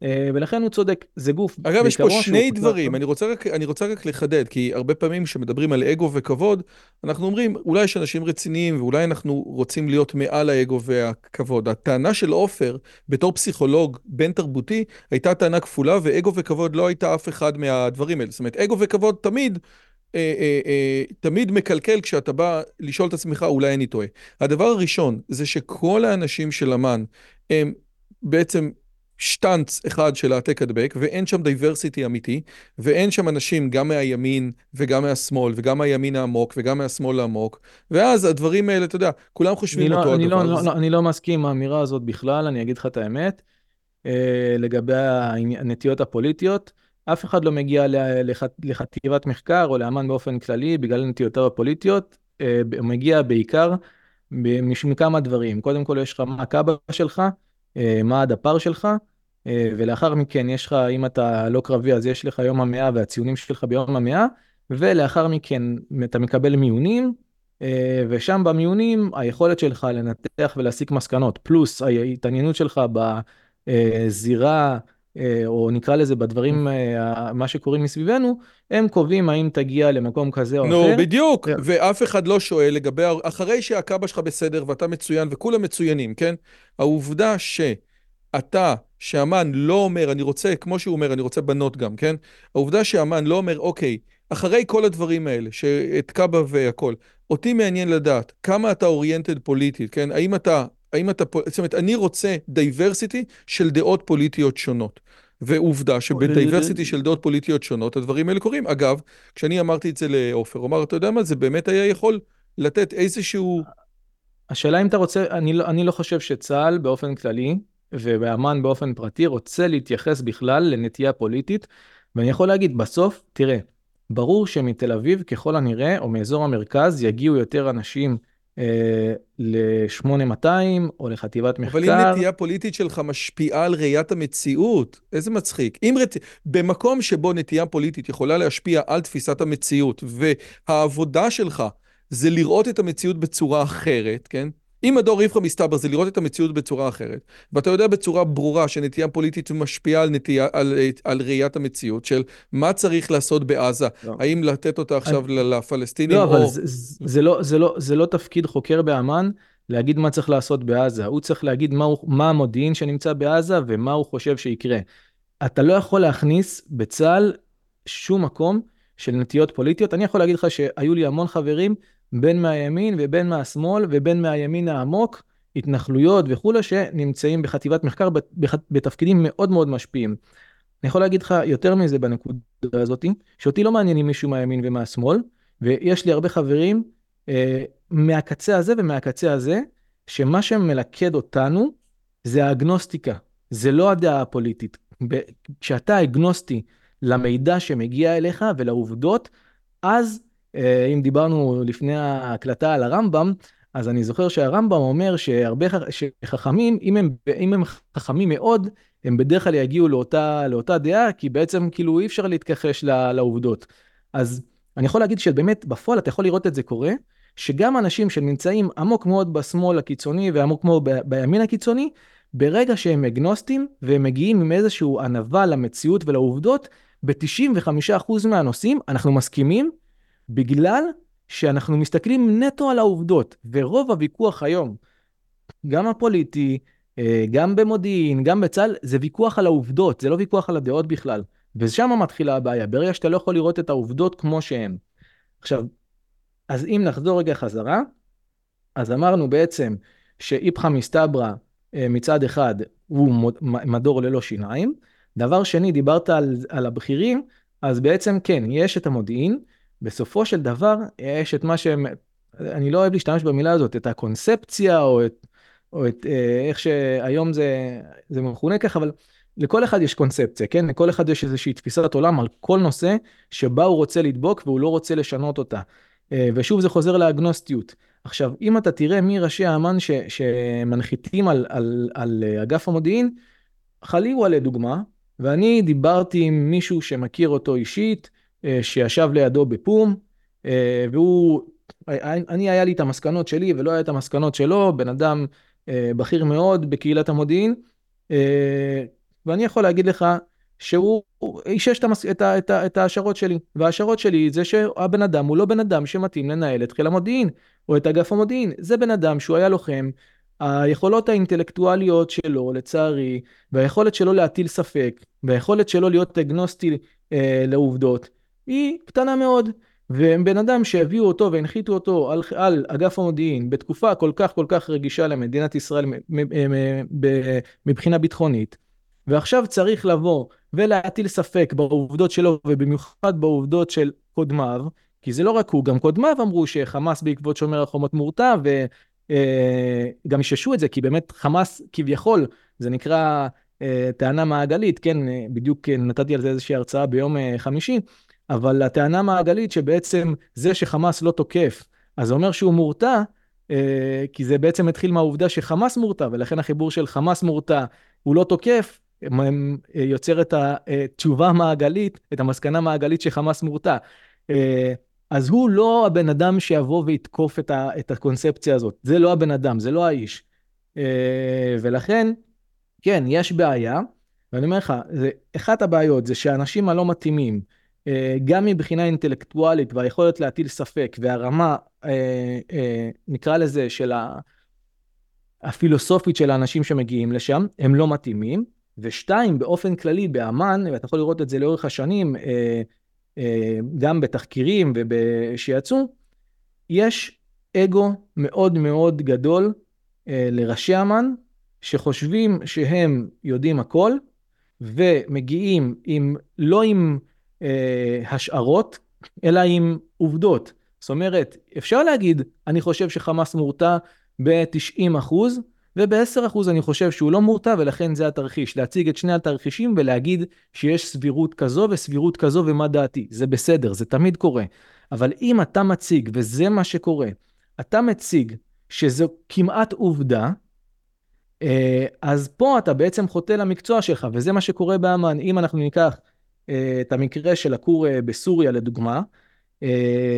אה, ולכן הוא צודק, זה גוף. אגב, יש פה שני דברים, אני רוצה, רק, אני רוצה רק לחדד, כי הרבה פעמים כשמדברים על אגו וכבוד, אנחנו אומרים, אולי יש אנשים רציניים ואולי אנחנו רוצים להיות מעל האגו והכבוד. הטענה של עופר, בתור פסיכולוג בין תרבותי, הייתה טענה כפולה, ואגו וכבוד לא הייתה אף אחד מהדברים האלה. זאת אומרת, אגו וכבוד תמיד אה, אה, אה, תמיד מקלקל כשאתה בא לשאול את עצמך, אולי אני טועה. הדבר הראשון זה שכל האנשים של אמ"ן הם בעצם שטאנץ אחד של העתק הדבק, ואין שם diversity אמיתי, ואין שם אנשים גם מהימין וגם מהשמאל, וגם מהימין העמוק וגם מהשמאל העמוק, ואז הדברים האלה, אתה יודע, כולם חושבים לא, אותו אני הדבר. לא, לא, אני לא מסכים עם האמירה הזאת בכלל, אני אגיד לך את האמת, לגבי הנטיות הפוליטיות. אף אחד לא מגיע לח... לחטיבת מחקר או לאמן באופן כללי בגלל נטיותיו הפוליטיות, אה, הוא מגיע בעיקר מכמה דברים. קודם כל יש לך מה הקאבה שלך, אה, מה הדפ"ר שלך, אה, ולאחר מכן יש לך, אם אתה לא קרבי אז יש לך יום המאה והציונים שלך ביום המאה, ולאחר מכן אתה מקבל מיונים, ושם במיונים היכולת שלך לנתח ולהסיק מסקנות, פלוס ההתעניינות שלך בזירה אה, או נקרא לזה בדברים, אה, מה שקורים מסביבנו, הם קובעים האם תגיע למקום כזה או אחר. נו, בדיוק, yeah. ואף אחד לא שואל לגבי, אחרי שהקאבה שלך בסדר ואתה מצוין וכולם מצוינים, כן? העובדה שאתה, שאמן לא אומר, אני רוצה, כמו שהוא אומר, אני רוצה בנות גם, כן? העובדה שאמן לא אומר, אוקיי, אחרי כל הדברים האלה, שאת קאבה והכל, אותי מעניין לדעת כמה אתה אוריינטד פוליטית, כן? האם אתה האם אתה, זאת אומרת, אני רוצה diversity של דעות פוליטיות שונות. ועובדה שב diversity של דעות פוליטיות שונות, הדברים האלה קורים. אגב, כשאני אמרתי את זה לעופר, הוא אמר, אתה יודע מה, זה באמת היה יכול לתת איזשהו... השאלה אם אתה רוצה, אני לא, אני לא חושב שצה"ל באופן כללי, ובאמ"ן באופן פרטי, רוצה להתייחס בכלל לנטייה פוליטית, ואני יכול להגיד, בסוף, תראה, ברור שמתל אביב, ככל הנראה, או מאזור המרכז, יגיעו יותר אנשים ל-8200 או לחטיבת מחקר. אבל אם נטייה פוליטית שלך משפיעה על ראיית המציאות, איזה מצחיק. אם רצ... במקום שבו נטייה פוליטית יכולה להשפיע על תפיסת המציאות, והעבודה שלך זה לראות את המציאות בצורה אחרת, כן? אם הדור איפכא מסתבר זה לראות את המציאות בצורה אחרת, ואתה יודע בצורה ברורה שנטייה פוליטית משפיעה על, נטייה, על, על ראיית המציאות של מה צריך לעשות בעזה, לא. האם לתת אותה עכשיו אני... לפלסטינים לא, או... אבל זה, זה, לא, זה, לא, זה לא תפקיד חוקר באמ"ן להגיד מה צריך לעשות בעזה, הוא צריך להגיד מה, הוא, מה המודיעין שנמצא בעזה ומה הוא חושב שיקרה. אתה לא יכול להכניס בצה"ל שום מקום של נטיות פוליטיות. אני יכול להגיד לך שהיו לי המון חברים בין מהימין ובין מהשמאל ובין מהימין העמוק, התנחלויות וכולי, שנמצאים בחטיבת מחקר בתפקידים מאוד מאוד משפיעים. אני יכול להגיד לך יותר מזה בנקודה הזאת, שאותי לא מעניינים מישהו מהימין ומהשמאל, ויש לי הרבה חברים אה, מהקצה הזה ומהקצה הזה, שמה שמלכד אותנו זה האגנוסטיקה, זה לא הדעה הפוליטית. כשאתה אגנוסטי למידע שמגיע אליך ולעובדות, אז אם דיברנו לפני ההקלטה על הרמב"ם, אז אני זוכר שהרמב"ם אומר שהרבה חכמים, אם הם, אם הם חכמים מאוד, הם בדרך כלל יגיעו לאותה, לאותה דעה, כי בעצם כאילו אי אפשר להתכחש לעובדות. אז אני יכול להגיד שבאמת בפועל אתה יכול לראות את זה קורה, שגם אנשים שנמצאים עמוק מאוד בשמאל הקיצוני ועמוק מאוד בימין הקיצוני, ברגע שהם אגנוסטים והם מגיעים עם איזושהי ענווה למציאות ולעובדות, ב-95% מהנושאים אנחנו מסכימים בגלל שאנחנו מסתכלים נטו על העובדות, ורוב הוויכוח היום, גם הפוליטי, אה, גם במודיעין, גם בצה"ל, זה ויכוח על העובדות, זה לא ויכוח על הדעות בכלל. ושם מתחילה הבעיה, ברגע שאתה לא יכול לראות את העובדות כמו שהן. עכשיו, אז אם נחזור רגע חזרה, אז אמרנו בעצם שאיפכא מסתברא אה, מצד אחד הוא מדור ללא שיניים. דבר שני, דיברת על, על הבכירים, אז בעצם כן, יש את המודיעין, בסופו של דבר יש את מה שהם, אני לא אוהב להשתמש במילה הזאת, את הקונספציה או את, או את אה, איך שהיום זה, זה מכונה ככה, אבל לכל אחד יש קונספציה, כן? לכל אחד יש איזושהי תפיסת עולם על כל נושא שבה הוא רוצה לדבוק והוא לא רוצה לשנות אותה. אה, ושוב זה חוזר לאגנוסטיות. עכשיו, אם אתה תראה מי ראשי האמ"ן ש, שמנחיתים על, על, על אגף המודיעין, חליוה לדוגמה, ואני דיברתי עם מישהו שמכיר אותו אישית, אה, שישב לידו בפום, אה, והוא, אני היה לי את המסקנות שלי ולא היה את המסקנות שלו, בן אדם בכיר מאוד בקהילת המודיעין, ואני יכול להגיד לך שהוא אישש את, את, את ההשערות שלי. וההשערות שלי זה שהבן אדם הוא לא בן אדם שמתאים לנהל את חיל המודיעין, או את אגף המודיעין. זה בן אדם שהוא היה לוחם, היכולות האינטלקטואליות שלו, לצערי, והיכולת שלו להטיל ספק, והיכולת שלו להיות אגנוסטי אה, לעובדות, היא קטנה מאוד. ובן אדם שהביאו אותו והנחיתו אותו על, על אגף המודיעין בתקופה כל כך כל כך רגישה למדינת ישראל מבחינה ביטחונית, ועכשיו צריך לבוא ולהטיל ספק בעובדות שלו, ובמיוחד בעובדות של קודמיו, כי זה לא רק הוא, גם קודמיו אמרו שחמאס בעקבות שומר החומות מורתע, וגם אה, איששו את זה, כי באמת חמאס כביכול, זה נקרא אה, טענה מעגלית, כן, אה, בדיוק נתתי על זה איזושהי הרצאה ביום חמישי, אבל הטענה מעגלית שבעצם זה שחמאס לא תוקף, אז זה אומר שהוא מורתע, כי זה בעצם התחיל מהעובדה שחמאס מורתע, ולכן החיבור של חמאס מורתע, הוא לא תוקף, אה, יוצר את התשובה המעגלית, את המסקנה המעגלית שחמאס מורתע. אה, אז הוא לא הבן אדם שיבוא ויתקוף את, ה, את הקונספציה הזאת. זה לא הבן אדם, זה לא האיש. אה, ולכן, כן, יש בעיה, ואני אומר לך, זה, אחת הבעיות זה שאנשים הלא מתאימים, גם מבחינה אינטלקטואלית והיכולת להטיל ספק, והרמה, נקרא לזה, של. הפילוסופית של האנשים שמגיעים לשם, הם לא מתאימים. ושתיים, באופן כללי, באמ"ן, ואתה יכול לראות את זה לאורך השנים, אה, אה, גם בתחקירים שיצאו, יש אגו מאוד מאוד גדול אה, לראשי אמ"ן, שחושבים שהם יודעים הכל, ומגיעים עם, לא עם השערות, אלא עם עובדות. זאת אומרת, אפשר להגיד, אני חושב שחמאס מורתע ב-90 אחוז, וב-10% אני חושב שהוא לא מורתע ולכן זה התרחיש. להציג את שני התרחישים ולהגיד שיש סבירות כזו וסבירות כזו ומה דעתי. זה בסדר, זה תמיד קורה. אבל אם אתה מציג, וזה מה שקורה, אתה מציג שזו כמעט עובדה, אה, אז פה אתה בעצם חוטא למקצוע שלך, וזה מה שקורה באמ"ן. אם אנחנו ניקח אה, את המקרה של הכור אה, בסוריה לדוגמה,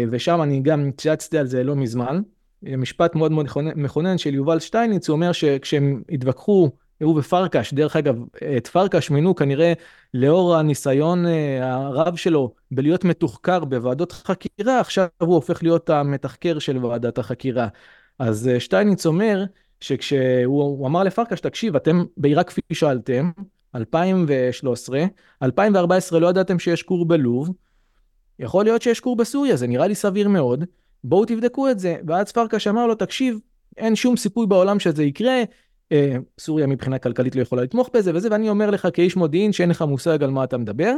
ושם אני גם צייצתי על זה לא מזמן, משפט מאוד מאוד מכונן של יובל שטייניץ, הוא אומר שכשהם התווכחו, הוא ופרקש, דרך אגב, את פרקש מינו כנראה לאור הניסיון אה, הרב שלו בלהיות מתוחקר בוועדות חקירה, עכשיו הוא הופך להיות המתחקר של ועדת החקירה. אז אה, שטייניץ אומר שכשהוא אמר לפרקש, תקשיב, אתם בעיראק כפי שאלתם, 2013, 2014 לא ידעתם שיש כור בלוב, יכול להיות שיש כור בסוריה, זה נראה לי סביר מאוד. בואו תבדקו את זה. ואז פרקש אמר לו, תקשיב, אין שום סיכוי בעולם שזה יקרה, אה, סוריה מבחינה כלכלית לא יכולה לתמוך בזה וזה, ואני אומר לך כאיש מודיעין שאין לך מושג על מה אתה מדבר.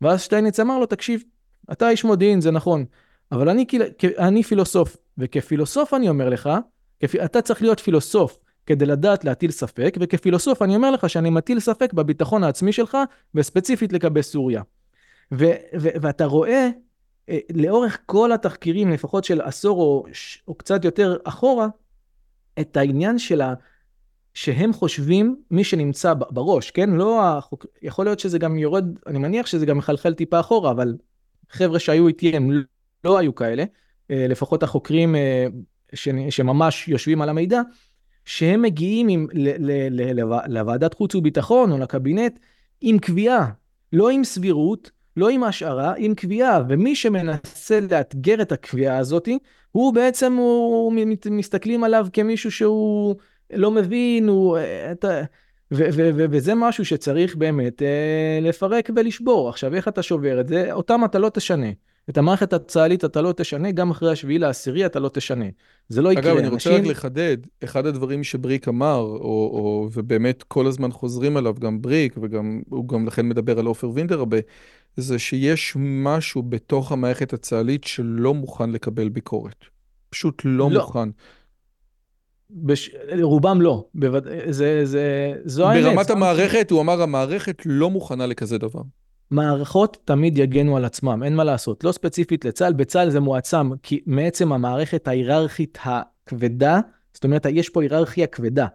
ואז שטייניץ אמר לו, תקשיב, אתה איש מודיעין, זה נכון, אבל אני, אני פילוסוף, וכפילוסוף אני אומר לך, כפ... אתה צריך להיות פילוסוף כדי לדעת להטיל ספק, וכפילוסוף אני אומר לך שאני מטיל ספק בביטחון העצמי שלך, וספציפית לגבי סוריה. ו- ו- ואתה רואה אה, לאורך כל התחקירים, לפחות של עשור או, או קצת יותר אחורה, את העניין של ה... שהם חושבים, מי שנמצא בראש, כן? לא החוק... יכול להיות שזה גם יורד, אני מניח שזה גם מחלחל טיפה אחורה, אבל חבר'ה שהיו איתי הם לא היו כאלה, אה, לפחות החוקרים אה, ש... שממש יושבים על המידע, שהם מגיעים עם, ל... ל... ל... לוועדת חוץ וביטחון או לקבינט עם קביעה, לא עם סבירות, לא עם השערה, עם קביעה, ומי שמנסה לאתגר את הקביעה הזאת, הוא בעצם, הוא, מסתכלים עליו כמישהו שהוא לא מבין, הוא... אתה, ו- ו- ו- וזה משהו שצריך באמת אה, לפרק ולשבור. עכשיו, איך אתה שובר את זה? אותם אתה לא תשנה. את המערכת הצה"לית אתה לא תשנה, גם אחרי השביעי לעשירי אתה לא תשנה. זה לא יקרה. אגב, אני רוצה רק לחדד, אחד הדברים שבריק אמר, או, או, ובאמת כל הזמן חוזרים עליו, גם בריק, וגם הוא גם לכן מדבר על עופר וינדר הרבה, זה שיש משהו בתוך המערכת הצה"לית שלא מוכן לקבל ביקורת. פשוט לא, לא. מוכן. בש... רובם לא, בווד... זה, זה, זו האמת. ברמת המערכת, הוא אמר המערכת לא מוכנה לכזה דבר. מערכות תמיד יגנו על עצמם, אין מה לעשות. לא ספציפית לצה"ל, בצה"ל זה מועצם, כי מעצם המערכת ההיררכית הכבדה, זאת אומרת, יש פה היררכיה כבדה.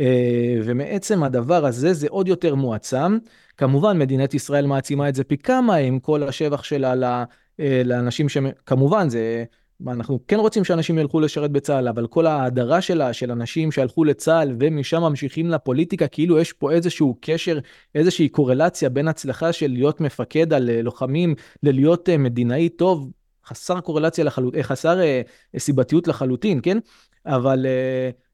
אה, ומעצם הדבר הזה זה עוד יותר מועצם. כמובן, מדינת ישראל מעצימה את זה פי כמה עם כל השבח שלה אה, לאנשים שכמובן זה אנחנו כן רוצים שאנשים ילכו לשרת בצה"ל, אבל כל ההדרה שלה, של אנשים שהלכו לצה"ל ומשם ממשיכים לפוליטיקה, כאילו יש פה איזשהו קשר, איזושהי קורלציה בין הצלחה של להיות מפקד על אה, לוחמים ללהיות אה, מדינאי טוב, חסר קורלציה לחלוטין, חסר סיבתיות לחלוטין, כן? אבל...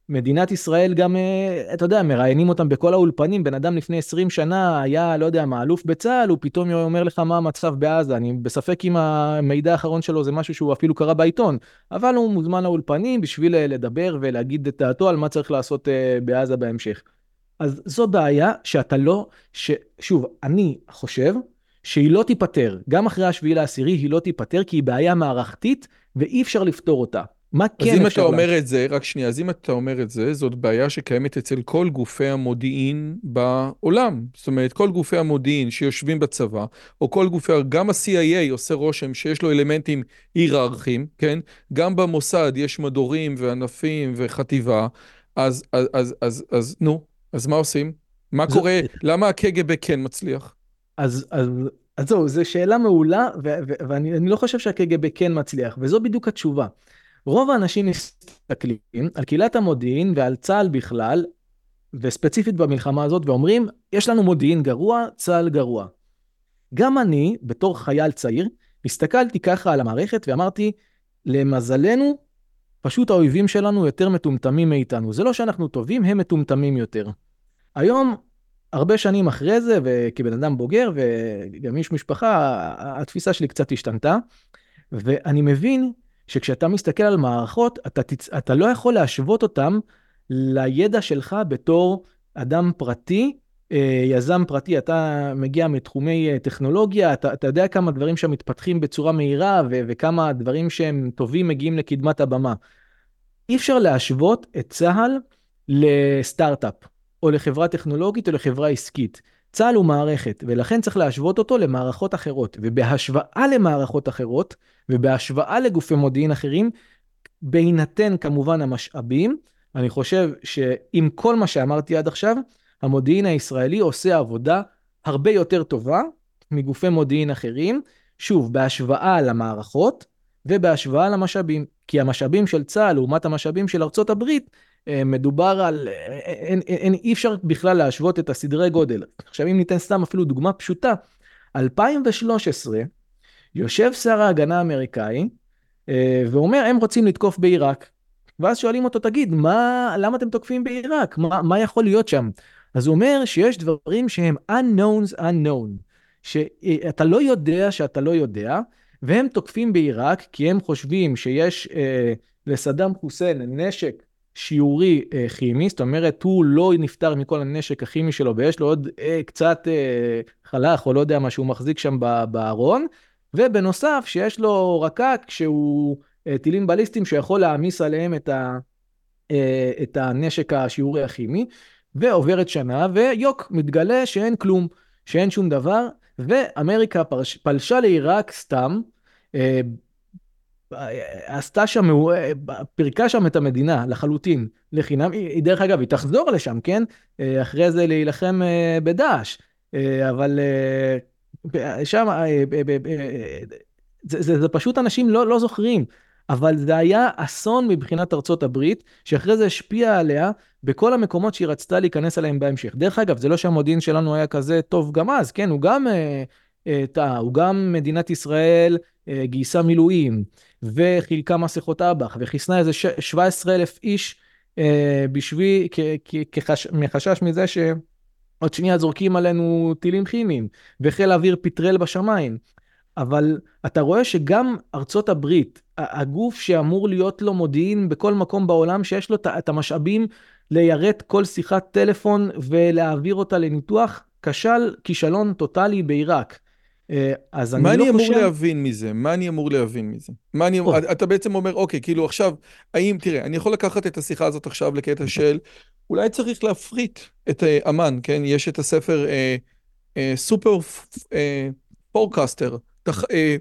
מדינת ישראל גם, אה, אתה יודע, מראיינים אותם בכל האולפנים, בן אדם לפני 20 שנה היה, לא יודע מה, אלוף בצה"ל, הוא פתאום אומר לך מה המצב בעזה. אני בספק אם המידע האחרון שלו זה משהו שהוא אפילו קרא בעיתון, אבל הוא מוזמן לאולפנים בשביל אה, לדבר ולהגיד את דעתו על מה צריך לעשות אה, בעזה בהמשך. אז זו בעיה שאתה לא, ששוב, אני חושב שהיא לא תיפתר, גם אחרי השביעי לעשירי היא לא תיפתר, כי היא בעיה מערכתית ואי אפשר לפתור אותה. מה כן אפשר... אז אם אתה אומר. את זה, רק שנייה, אז אם אתה אומר את זה, זאת בעיה שקיימת אצל כל גופי המודיעין בעולם. זאת אומרת, כל גופי המודיעין שיושבים בצבא, או כל גופי, גם ה-CIA עושה רושם שיש לו אלמנטים היררכיים, כן? גם במוסד יש מדורים וענפים וחטיבה, אז, אז, אז, אז, אז נו, אז מה עושים? מה זה... קורה? למה הקג"ב כן מצליח? אז, אז, אז זהו, זו שאלה מעולה, ואני לא חושב שהקג"ב כן מצליח, וזו בדיוק התשובה. רוב האנשים מסתכלים על קהילת המודיעין ועל צה"ל בכלל, וספציפית במלחמה הזאת, ואומרים, יש לנו מודיעין גרוע, צה"ל גרוע. גם אני, בתור חייל צעיר, הסתכלתי ככה על המערכת ואמרתי, למזלנו, פשוט האויבים שלנו יותר מטומטמים מאיתנו. זה לא שאנחנו טובים, הם מטומטמים יותר. היום, הרבה שנים אחרי זה, וכבן אדם בוגר וגם איש משפחה, התפיסה שלי קצת השתנתה, ואני מבין שכשאתה מסתכל על מערכות, אתה, תצ... אתה לא יכול להשוות אותם לידע שלך בתור אדם פרטי, אה, יזם פרטי, אתה מגיע מתחומי אה, טכנולוגיה, אתה, אתה יודע כמה דברים שם מתפתחים בצורה מהירה ו- וכמה דברים שהם טובים מגיעים לקדמת הבמה. אי אפשר להשוות את צה"ל לסטארט-אפ, או לחברה טכנולוגית או לחברה עסקית. צה"ל הוא מערכת, ולכן צריך להשוות אותו למערכות אחרות. ובהשוואה למערכות אחרות, ובהשוואה לגופי מודיעין אחרים, בהינתן כמובן המשאבים, אני חושב שעם כל מה שאמרתי עד עכשיו, המודיעין הישראלי עושה עבודה הרבה יותר טובה מגופי מודיעין אחרים, שוב, בהשוואה למערכות ובהשוואה למשאבים. כי המשאבים של צה"ל לעומת המשאבים של ארצות הברית, מדובר על, אה, אין, אין, אין, אי אפשר בכלל להשוות את הסדרי גודל. עכשיו אם ניתן סתם אפילו דוגמה פשוטה, 2013, יושב שר ההגנה האמריקאי אה, ואומר, הם רוצים לתקוף בעיראק. ואז שואלים אותו, תגיד, מה, למה אתם תוקפים בעיראק? מה, מה יכול להיות שם? אז הוא אומר שיש דברים שהם unknowns unknown, שאתה לא יודע שאתה לא יודע, והם תוקפים בעיראק כי הם חושבים שיש אה, לסדאם חוסיין נשק שיעורי אה, כימי, זאת אומרת, הוא לא נפטר מכל הנשק הכימי שלו ויש לו עוד אה, קצת אה, חלך או לא יודע מה שהוא מחזיק שם בארון, ובנוסף שיש לו רקק שהוא אה, טילים בליסטיים שיכול להעמיס עליהם את, ה, אה, את הנשק השיעורי הכימי, ועוברת שנה ויוק, מתגלה שאין כלום, שאין שום דבר, ואמריקה פרש, פלשה לעיראק סתם, אה, עשתה שם, פירקה שם את המדינה לחלוטין, לחינם, היא דרך אגב, היא תחזור לשם, כן? אחרי זה להילחם בדאעש, אבל שם, זה, זה, זה פשוט אנשים לא, לא זוכרים, אבל זה היה אסון מבחינת ארצות הברית, שאחרי זה השפיע עליה בכל המקומות שהיא רצתה להיכנס אליהם בהמשך. דרך אגב, זה לא שהמודיעין שלנו היה כזה טוב גם אז, כן? הוא גם טעה, הוא גם מדינת ישראל גייסה מילואים. וחילקה מסכות אב"ח, וחיסנה איזה 17 אלף איש אה, בשביל, כחש, מחשש מזה שעוד שנייה זורקים עלינו טילים כימיים, וחיל האוויר פטרל בשמיים. אבל אתה רואה שגם ארצות הברית, הגוף שאמור להיות לו מודיעין בכל מקום בעולם, שיש לו את המשאבים ליירט כל שיחת טלפון ולהעביר אותה לניתוח, כשל כישלון טוטאלי בעיראק. אז אני מה לא אני אמור חושב... להבין מזה? מה אני אמור להבין מזה? מה אני... או. אתה בעצם אומר, אוקיי, כאילו עכשיו, האם, תראה, אני יכול לקחת את השיחה הזאת עכשיו לקטע של, אולי צריך להפריט את אה, אמן, כן? יש את הספר אה, אה, סופר אה, פורקסטר, תח, אה,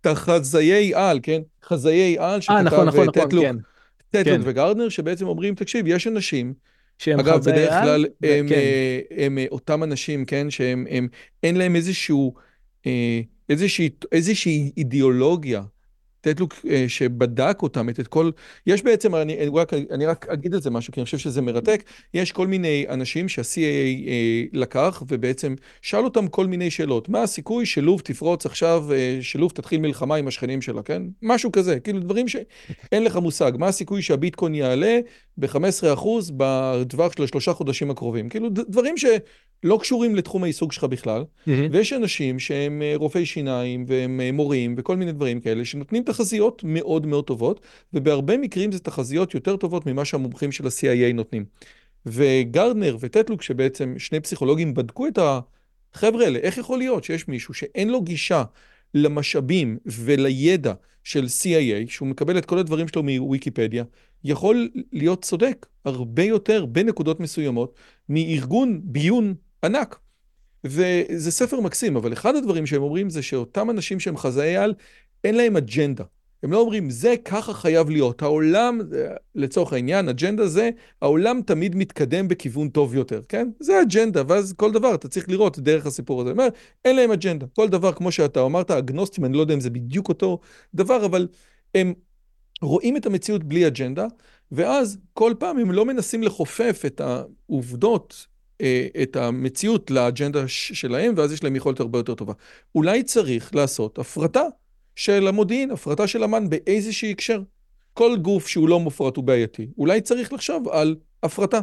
תחזיי על, כן? חזיי על, אה, נכון, נכון, נכון, טטלוק, כן. טטלוק כן. וגרדנר, שבעצם אומרים, תקשיב, יש אנשים, אגב, בדרך כלל הם, כן. אה, הם אה, אותם אנשים, כן, שהם, הם, אין להם איזשהו, אה, איזושהי, איזושהי אידיאולוגיה. טטלוק אה, שבדק אותם, את, כל... יש בעצם, אני, רק, אני רק אגיד על זה משהו, כי אני חושב שזה מרתק, יש כל מיני אנשים שה-CIA אה, לקח, ובעצם שאל אותם כל מיני שאלות. מה הסיכוי שלוב תפרוץ עכשיו, אה, שלוב תתחיל מלחמה עם השכנים שלה, כן? משהו כזה, כאילו דברים שאין לך מושג. מה הסיכוי שהביטקוין יעלה ב-15% בטווח של השלושה חודשים הקרובים? כאילו דברים שלא קשורים לתחום העיסוק שלך בכלל. ויש אנשים שהם אה, רופאי שיניים והם אה, מורים וכל מיני דברים כאלה שנותנים תחזיות מאוד מאוד טובות, ובהרבה מקרים זה תחזיות יותר טובות ממה שהמומחים של ה-CIA נותנים. וגרדנר וטטלוק, שבעצם שני פסיכולוגים בדקו את החבר'ה האלה, איך יכול להיות שיש מישהו שאין לו גישה למשאבים ולידע של CIA, שהוא מקבל את כל הדברים שלו מוויקיפדיה, יכול להיות צודק הרבה יותר בנקודות מסוימות מארגון ביון ענק. וזה ספר מקסים, אבל אחד הדברים שהם אומרים זה שאותם אנשים שהם חזאי על, אין להם אג'נדה. הם לא אומרים, זה ככה חייב להיות. העולם, לצורך העניין, אג'נדה זה, העולם תמיד מתקדם בכיוון טוב יותר, כן? זה אג'נדה, ואז כל דבר אתה צריך לראות דרך הסיפור הזה. אומר, אין להם אג'נדה. כל דבר, כמו שאתה אמרת, אגנוסטים, אני לא יודע אם זה בדיוק אותו דבר, אבל הם רואים את המציאות בלי אג'נדה, ואז כל פעם הם לא מנסים לחופף את העובדות אה, את המציאות לאג'נדה שלהם, ואז יש להם יכולת הרבה יותר טובה. אולי צריך לעשות הפרטה של המודיעין, הפרטה של אמ"ן באיזשהי הקשר. כל גוף שהוא לא מופרט הוא בעייתי. אולי צריך לחשוב על הפרטה.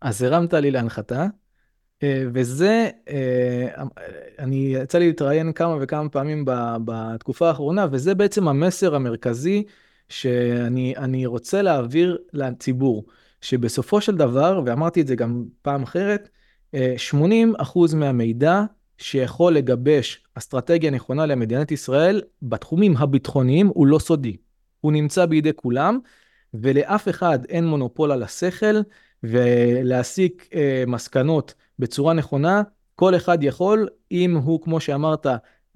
אז הרמת לי להנחתה, אה, וזה, אה, אני, יצא לי להתראיין כמה וכמה פעמים בתקופה האחרונה, וזה בעצם המסר המרכזי שאני אני רוצה להעביר לציבור, שבסופו של דבר, ואמרתי את זה גם פעם אחרת, אה, 80% מהמידע שיכול לגבש אסטרטגיה נכונה למדינת ישראל בתחומים הביטחוניים הוא לא סודי. הוא נמצא בידי כולם, ולאף אחד אין מונופול על השכל, ולהסיק אה, מסקנות בצורה נכונה, כל אחד יכול, אם הוא, כמו שאמרת,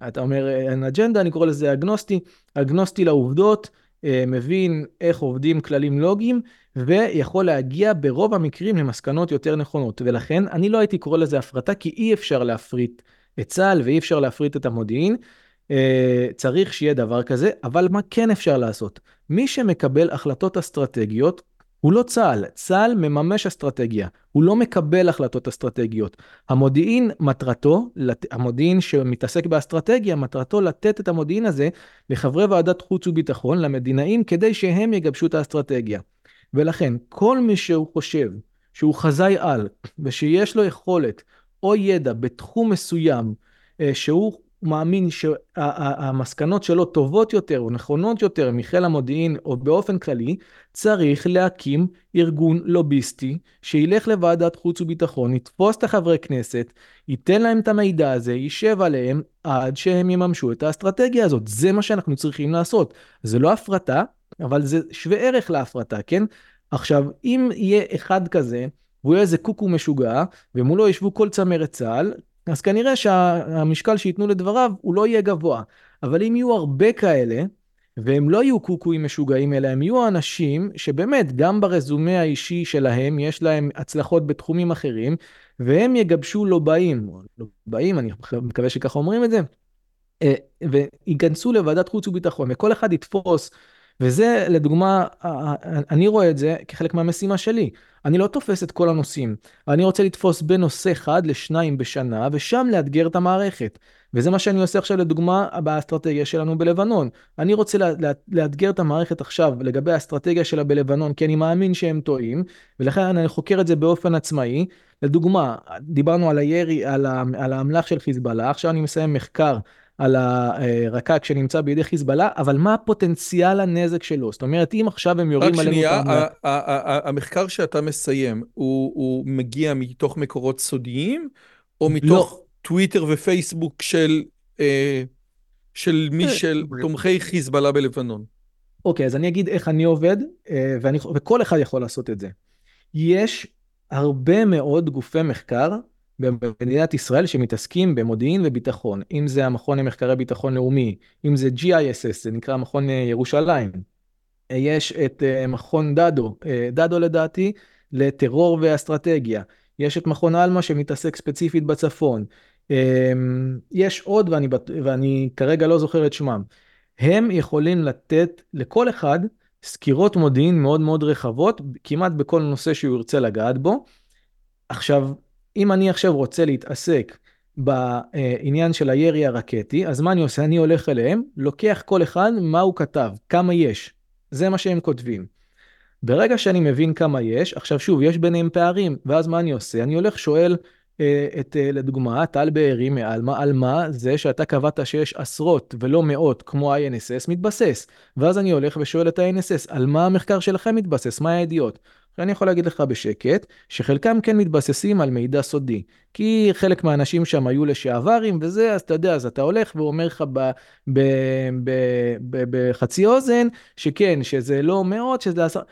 אתה אומר אה, אין אג'נדה, אני קורא לזה אגנוסטי, אגנוסטי לעובדות, אה, מבין איך עובדים כללים לוגיים, ויכול להגיע ברוב המקרים למסקנות יותר נכונות. ולכן אני לא הייתי קורא לזה הפרטה, כי אי אפשר להפריט את צה"ל ואי אפשר להפריט את המודיעין. אה, צריך שיהיה דבר כזה, אבל מה כן אפשר לעשות? מי שמקבל החלטות אסטרטגיות, הוא לא צה"ל, צה"ל מממש אסטרטגיה, הוא לא מקבל החלטות אסטרטגיות. המודיעין מטרתו, המודיעין שמתעסק באסטרטגיה, מטרתו לתת את המודיעין הזה לחברי ועדת חוץ וביטחון, למדינאים, כדי שהם יגבשו את האסטרטגיה. ולכן, כל מי שהוא חושב שהוא חזאי על, ושיש לו יכולת או ידע בתחום מסוים, אה, שהוא מאמין שהמסקנות שלו טובות יותר או נכונות יותר מחיל המודיעין או באופן כללי, צריך להקים ארגון לוביסטי שילך לוועדת חוץ וביטחון, יתפוס את החברי כנסת, ייתן להם את המידע הזה, יישב עליהם עד שהם יממשו את האסטרטגיה הזאת. זה מה שאנחנו צריכים לעשות. זה לא הפרטה, אבל זה שווה ערך להפרטה, כן? עכשיו, אם יהיה אחד כזה, והוא יהיה איזה קוקו משוגע, ומולו ישבו כל צמרת צה"ל, אז כנראה שהמשקל שייתנו לדבריו הוא לא יהיה גבוה. אבל אם יהיו הרבה כאלה, והם לא יהיו קוקואים משוגעים, אלא הם יהיו אנשים שבאמת, גם ברזומה האישי שלהם, יש להם הצלחות בתחומים אחרים, והם יגבשו לובעים, לובעים, אני מקווה שככה אומרים את זה, אה, וייכנסו לוועדת חוץ וביטחון, וכל אחד יתפוס, וזה לדוגמה, אני רואה את זה כחלק מהמשימה שלי. אני לא תופס את כל הנושאים, אני רוצה לתפוס בין נושא אחד לשניים בשנה, ושם לאתגר את המערכת. וזה מה שאני עושה עכשיו לדוגמה באסטרטגיה שלנו בלבנון. אני רוצה לאתגר את המערכת עכשיו לגבי האסטרטגיה שלה בלבנון, כי אני מאמין שהם טועים, ולכן אני חוקר את זה באופן עצמאי. לדוגמה, דיברנו על הירי, על, על האמל"ח של חיזבאללה, עכשיו אני מסיים מחקר על הרק"ק שנמצא בידי חיזבאללה, אבל מה הפוטנציאל הנזק שלו? זאת אומרת, אם עכשיו הם יורים עלינו... רק שנייה, המחקר שאתה מסיים, הוא, מגיע מתוך מקורות סודיים, או מתוך... לא. טוויטר ופייסבוק של, אה, של מי של תומכי חיזבאללה בלבנון. אוקיי, אז אני אגיד איך אני עובד, ואני, וכל אחד יכול לעשות את זה. יש הרבה מאוד גופי מחקר במדינת ישראל שמתעסקים במודיעין וביטחון, אם זה המכון למחקרי ביטחון לאומי, אם זה GISS, זה נקרא מכון אה, ירושלים. יש את אה, מכון דדו, אה, דדו לדעתי, לטרור ואסטרטגיה. יש את מכון עלמה שמתעסק ספציפית בצפון. יש עוד, ואני, ואני כרגע לא זוכר את שמם. הם יכולים לתת לכל אחד סקירות מודיעין מאוד מאוד רחבות, כמעט בכל נושא שהוא ירצה לגעת בו. עכשיו, אם אני עכשיו רוצה להתעסק בעניין של הירי הרקטי, אז מה אני עושה? אני הולך אליהם, לוקח כל אחד מה הוא כתב, כמה יש. זה מה שהם כותבים. ברגע שאני מבין כמה יש, עכשיו שוב, יש ביניהם פערים, ואז מה אני עושה? אני הולך, שואל אה, את, אה, לדוגמה, טל בארי מעלמה, על מה זה שאתה קבעת שיש עשרות ולא מאות, כמו ה-INSS, מתבסס. ואז אני הולך ושואל את ה-INSS, על מה המחקר שלכם מתבסס? מה הידיעות? אני יכול להגיד לך בשקט, שחלקם כן מתבססים על מידע סודי. כי חלק מהאנשים שם היו לשעברים וזה, אז אתה יודע, אז אתה הולך ואומר לך בחצי אוזן, שכן, שזה לא מאות, שזה עשרה.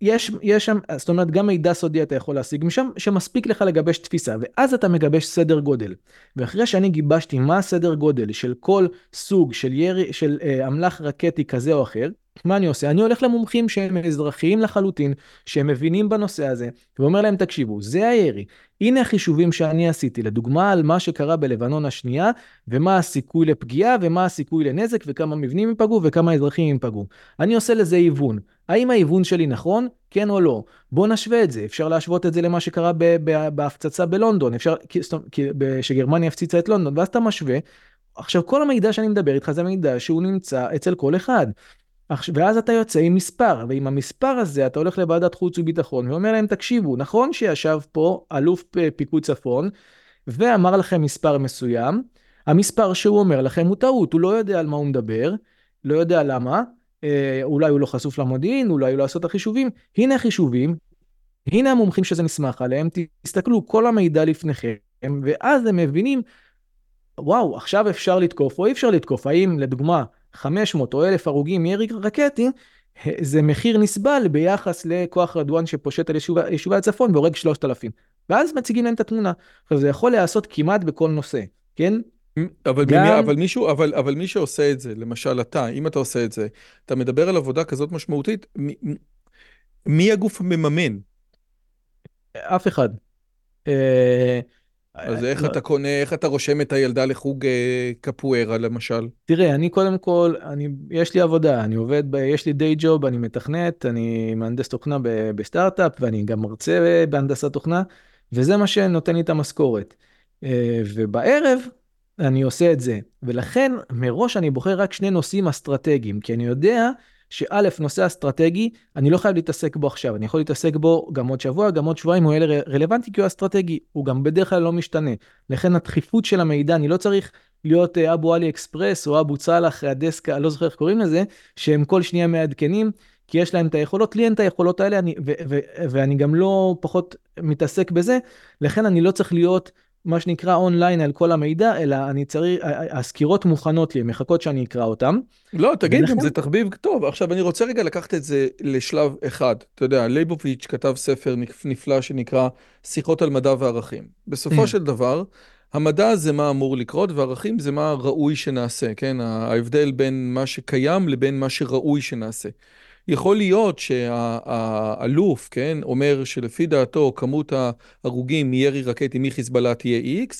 יש, יש שם, זאת אומרת, גם מידע סודי אתה יכול להשיג משם, שמספיק לך לגבש תפיסה, ואז אתה מגבש סדר גודל. ואחרי שאני גיבשתי מה הסדר גודל של כל סוג של ירי, של אה, אמל"ח רקטי כזה או אחר, מה אני עושה? אני הולך למומחים שהם אזרחיים לחלוטין, שהם מבינים בנושא הזה, ואומר להם, תקשיבו, זה הירי. הנה החישובים שאני עשיתי, לדוגמה על מה שקרה בלבנון השנייה, ומה הסיכוי לפגיעה, ומה הסיכוי לנזק, וכמה מבנים ייפגעו, וכמה אזרחים ייפגעו. אני עושה לזה היוון. האם ההיוון שלי נכון? כן או לא? בואו נשווה את זה. אפשר להשוות את זה למה שקרה בהפצצה בלונדון, אפשר, שגרמניה הפציצה את לונדון, ואז אתה משווה. עכשיו, כל המידע שאני מדבר איתך זה מידע שהוא נמצא אצל כל אחד. ואז אתה יוצא עם מספר, ועם המספר הזה אתה הולך לוועדת חוץ וביטחון ואומר להם, תקשיבו, נכון שישב פה אלוף פיקוד צפון ואמר לכם מספר מסוים, המספר שהוא אומר לכם הוא טעות, הוא לא יודע על מה הוא מדבר, לא יודע למה, אה, אולי הוא לא חשוף למודיעין, אולי הוא לא עשה את החישובים, הנה החישובים, הנה המומחים שזה נסמך עליהם, תסתכלו, כל המידע לפניכם, ואז הם מבינים, וואו, עכשיו אפשר לתקוף או אי אפשר לתקוף, האם לדוגמה 500 או 1,000 הרוגים מירי רקטי, זה מחיר נסבל ביחס לכוח רדואן שפושט על יישובי, הצפון והורג 3,000. ואז מציגים להם את התמונה. עכשיו זה יכול להיעשות כמעט בכל נושא, כן? אבל, גם... במי, אבל מישהו, אבל, אבל מי שעושה את זה, למשל אתה, אם אתה עושה את זה, אתה מדבר על עבודה כזאת משמעותית, מי, מי הגוף המממן? אף אחד. אה, אז איך. אתה קונה, איך אתה רושם את הילדה לחוג אה, קפוארה למשל? תראה, אני קודם כל, אני, יש לי עבודה, אני עובד, ב, יש לי דיי ג'וב, אני מתכנת, אני מהנדס תוכנה בסטארט-אפ, ואני גם מרצה בהנדסת תוכנה, וזה מה שנותן לי את המשכורת. אה, ובערב אני עושה את זה, ולכן מראש אני בוחר רק שני נושאים אסטרטגיים, כי אני יודע שא', נושא אסטרטגי, אני לא חייב להתעסק בו עכשיו, אני יכול להתעסק בו גם עוד שבוע, גם עוד שבועיים, הוא יהיה רלוונטי כי הוא אסטרטגי, הוא גם בדרך כלל לא משתנה. לכן הדחיפות של המידע, אני לא צריך להיות אה, אבו עלי אקספרס או אבו צלח, הדסק, אני לא זוכר איך קוראים לזה, שהם כל שנייה מעדכנים, כי יש להם את היכולות, לי אין את היכולות האלה, אני, ו- ו- ואני גם לא פחות מתעסק בזה, לכן אני לא צריך להיות מה שנקרא אונליין על כל המידע, אלא אני צריך, הסקירות מוכנות לי, מחכות שאני אקרא אותן. לא, תגיד, ולכן... זה תחביב טוב. עכשיו, אני רוצה רגע לקחת את זה לשלב אחד. אתה יודע, לייבוביץ' כתב ספר נפלא שנקרא שיחות על מדע וערכים. בסופו mm. של דבר, המדע זה מה אמור לקרות, וערכים זה מה ראוי שנעשה, כן? ההבדל בין מה שקיים לבין מה שראוי שנעשה. יכול להיות שהאלוף, כן, אומר שלפי דעתו כמות ההרוגים מירי רקטי מחיזבאללה תהיה X,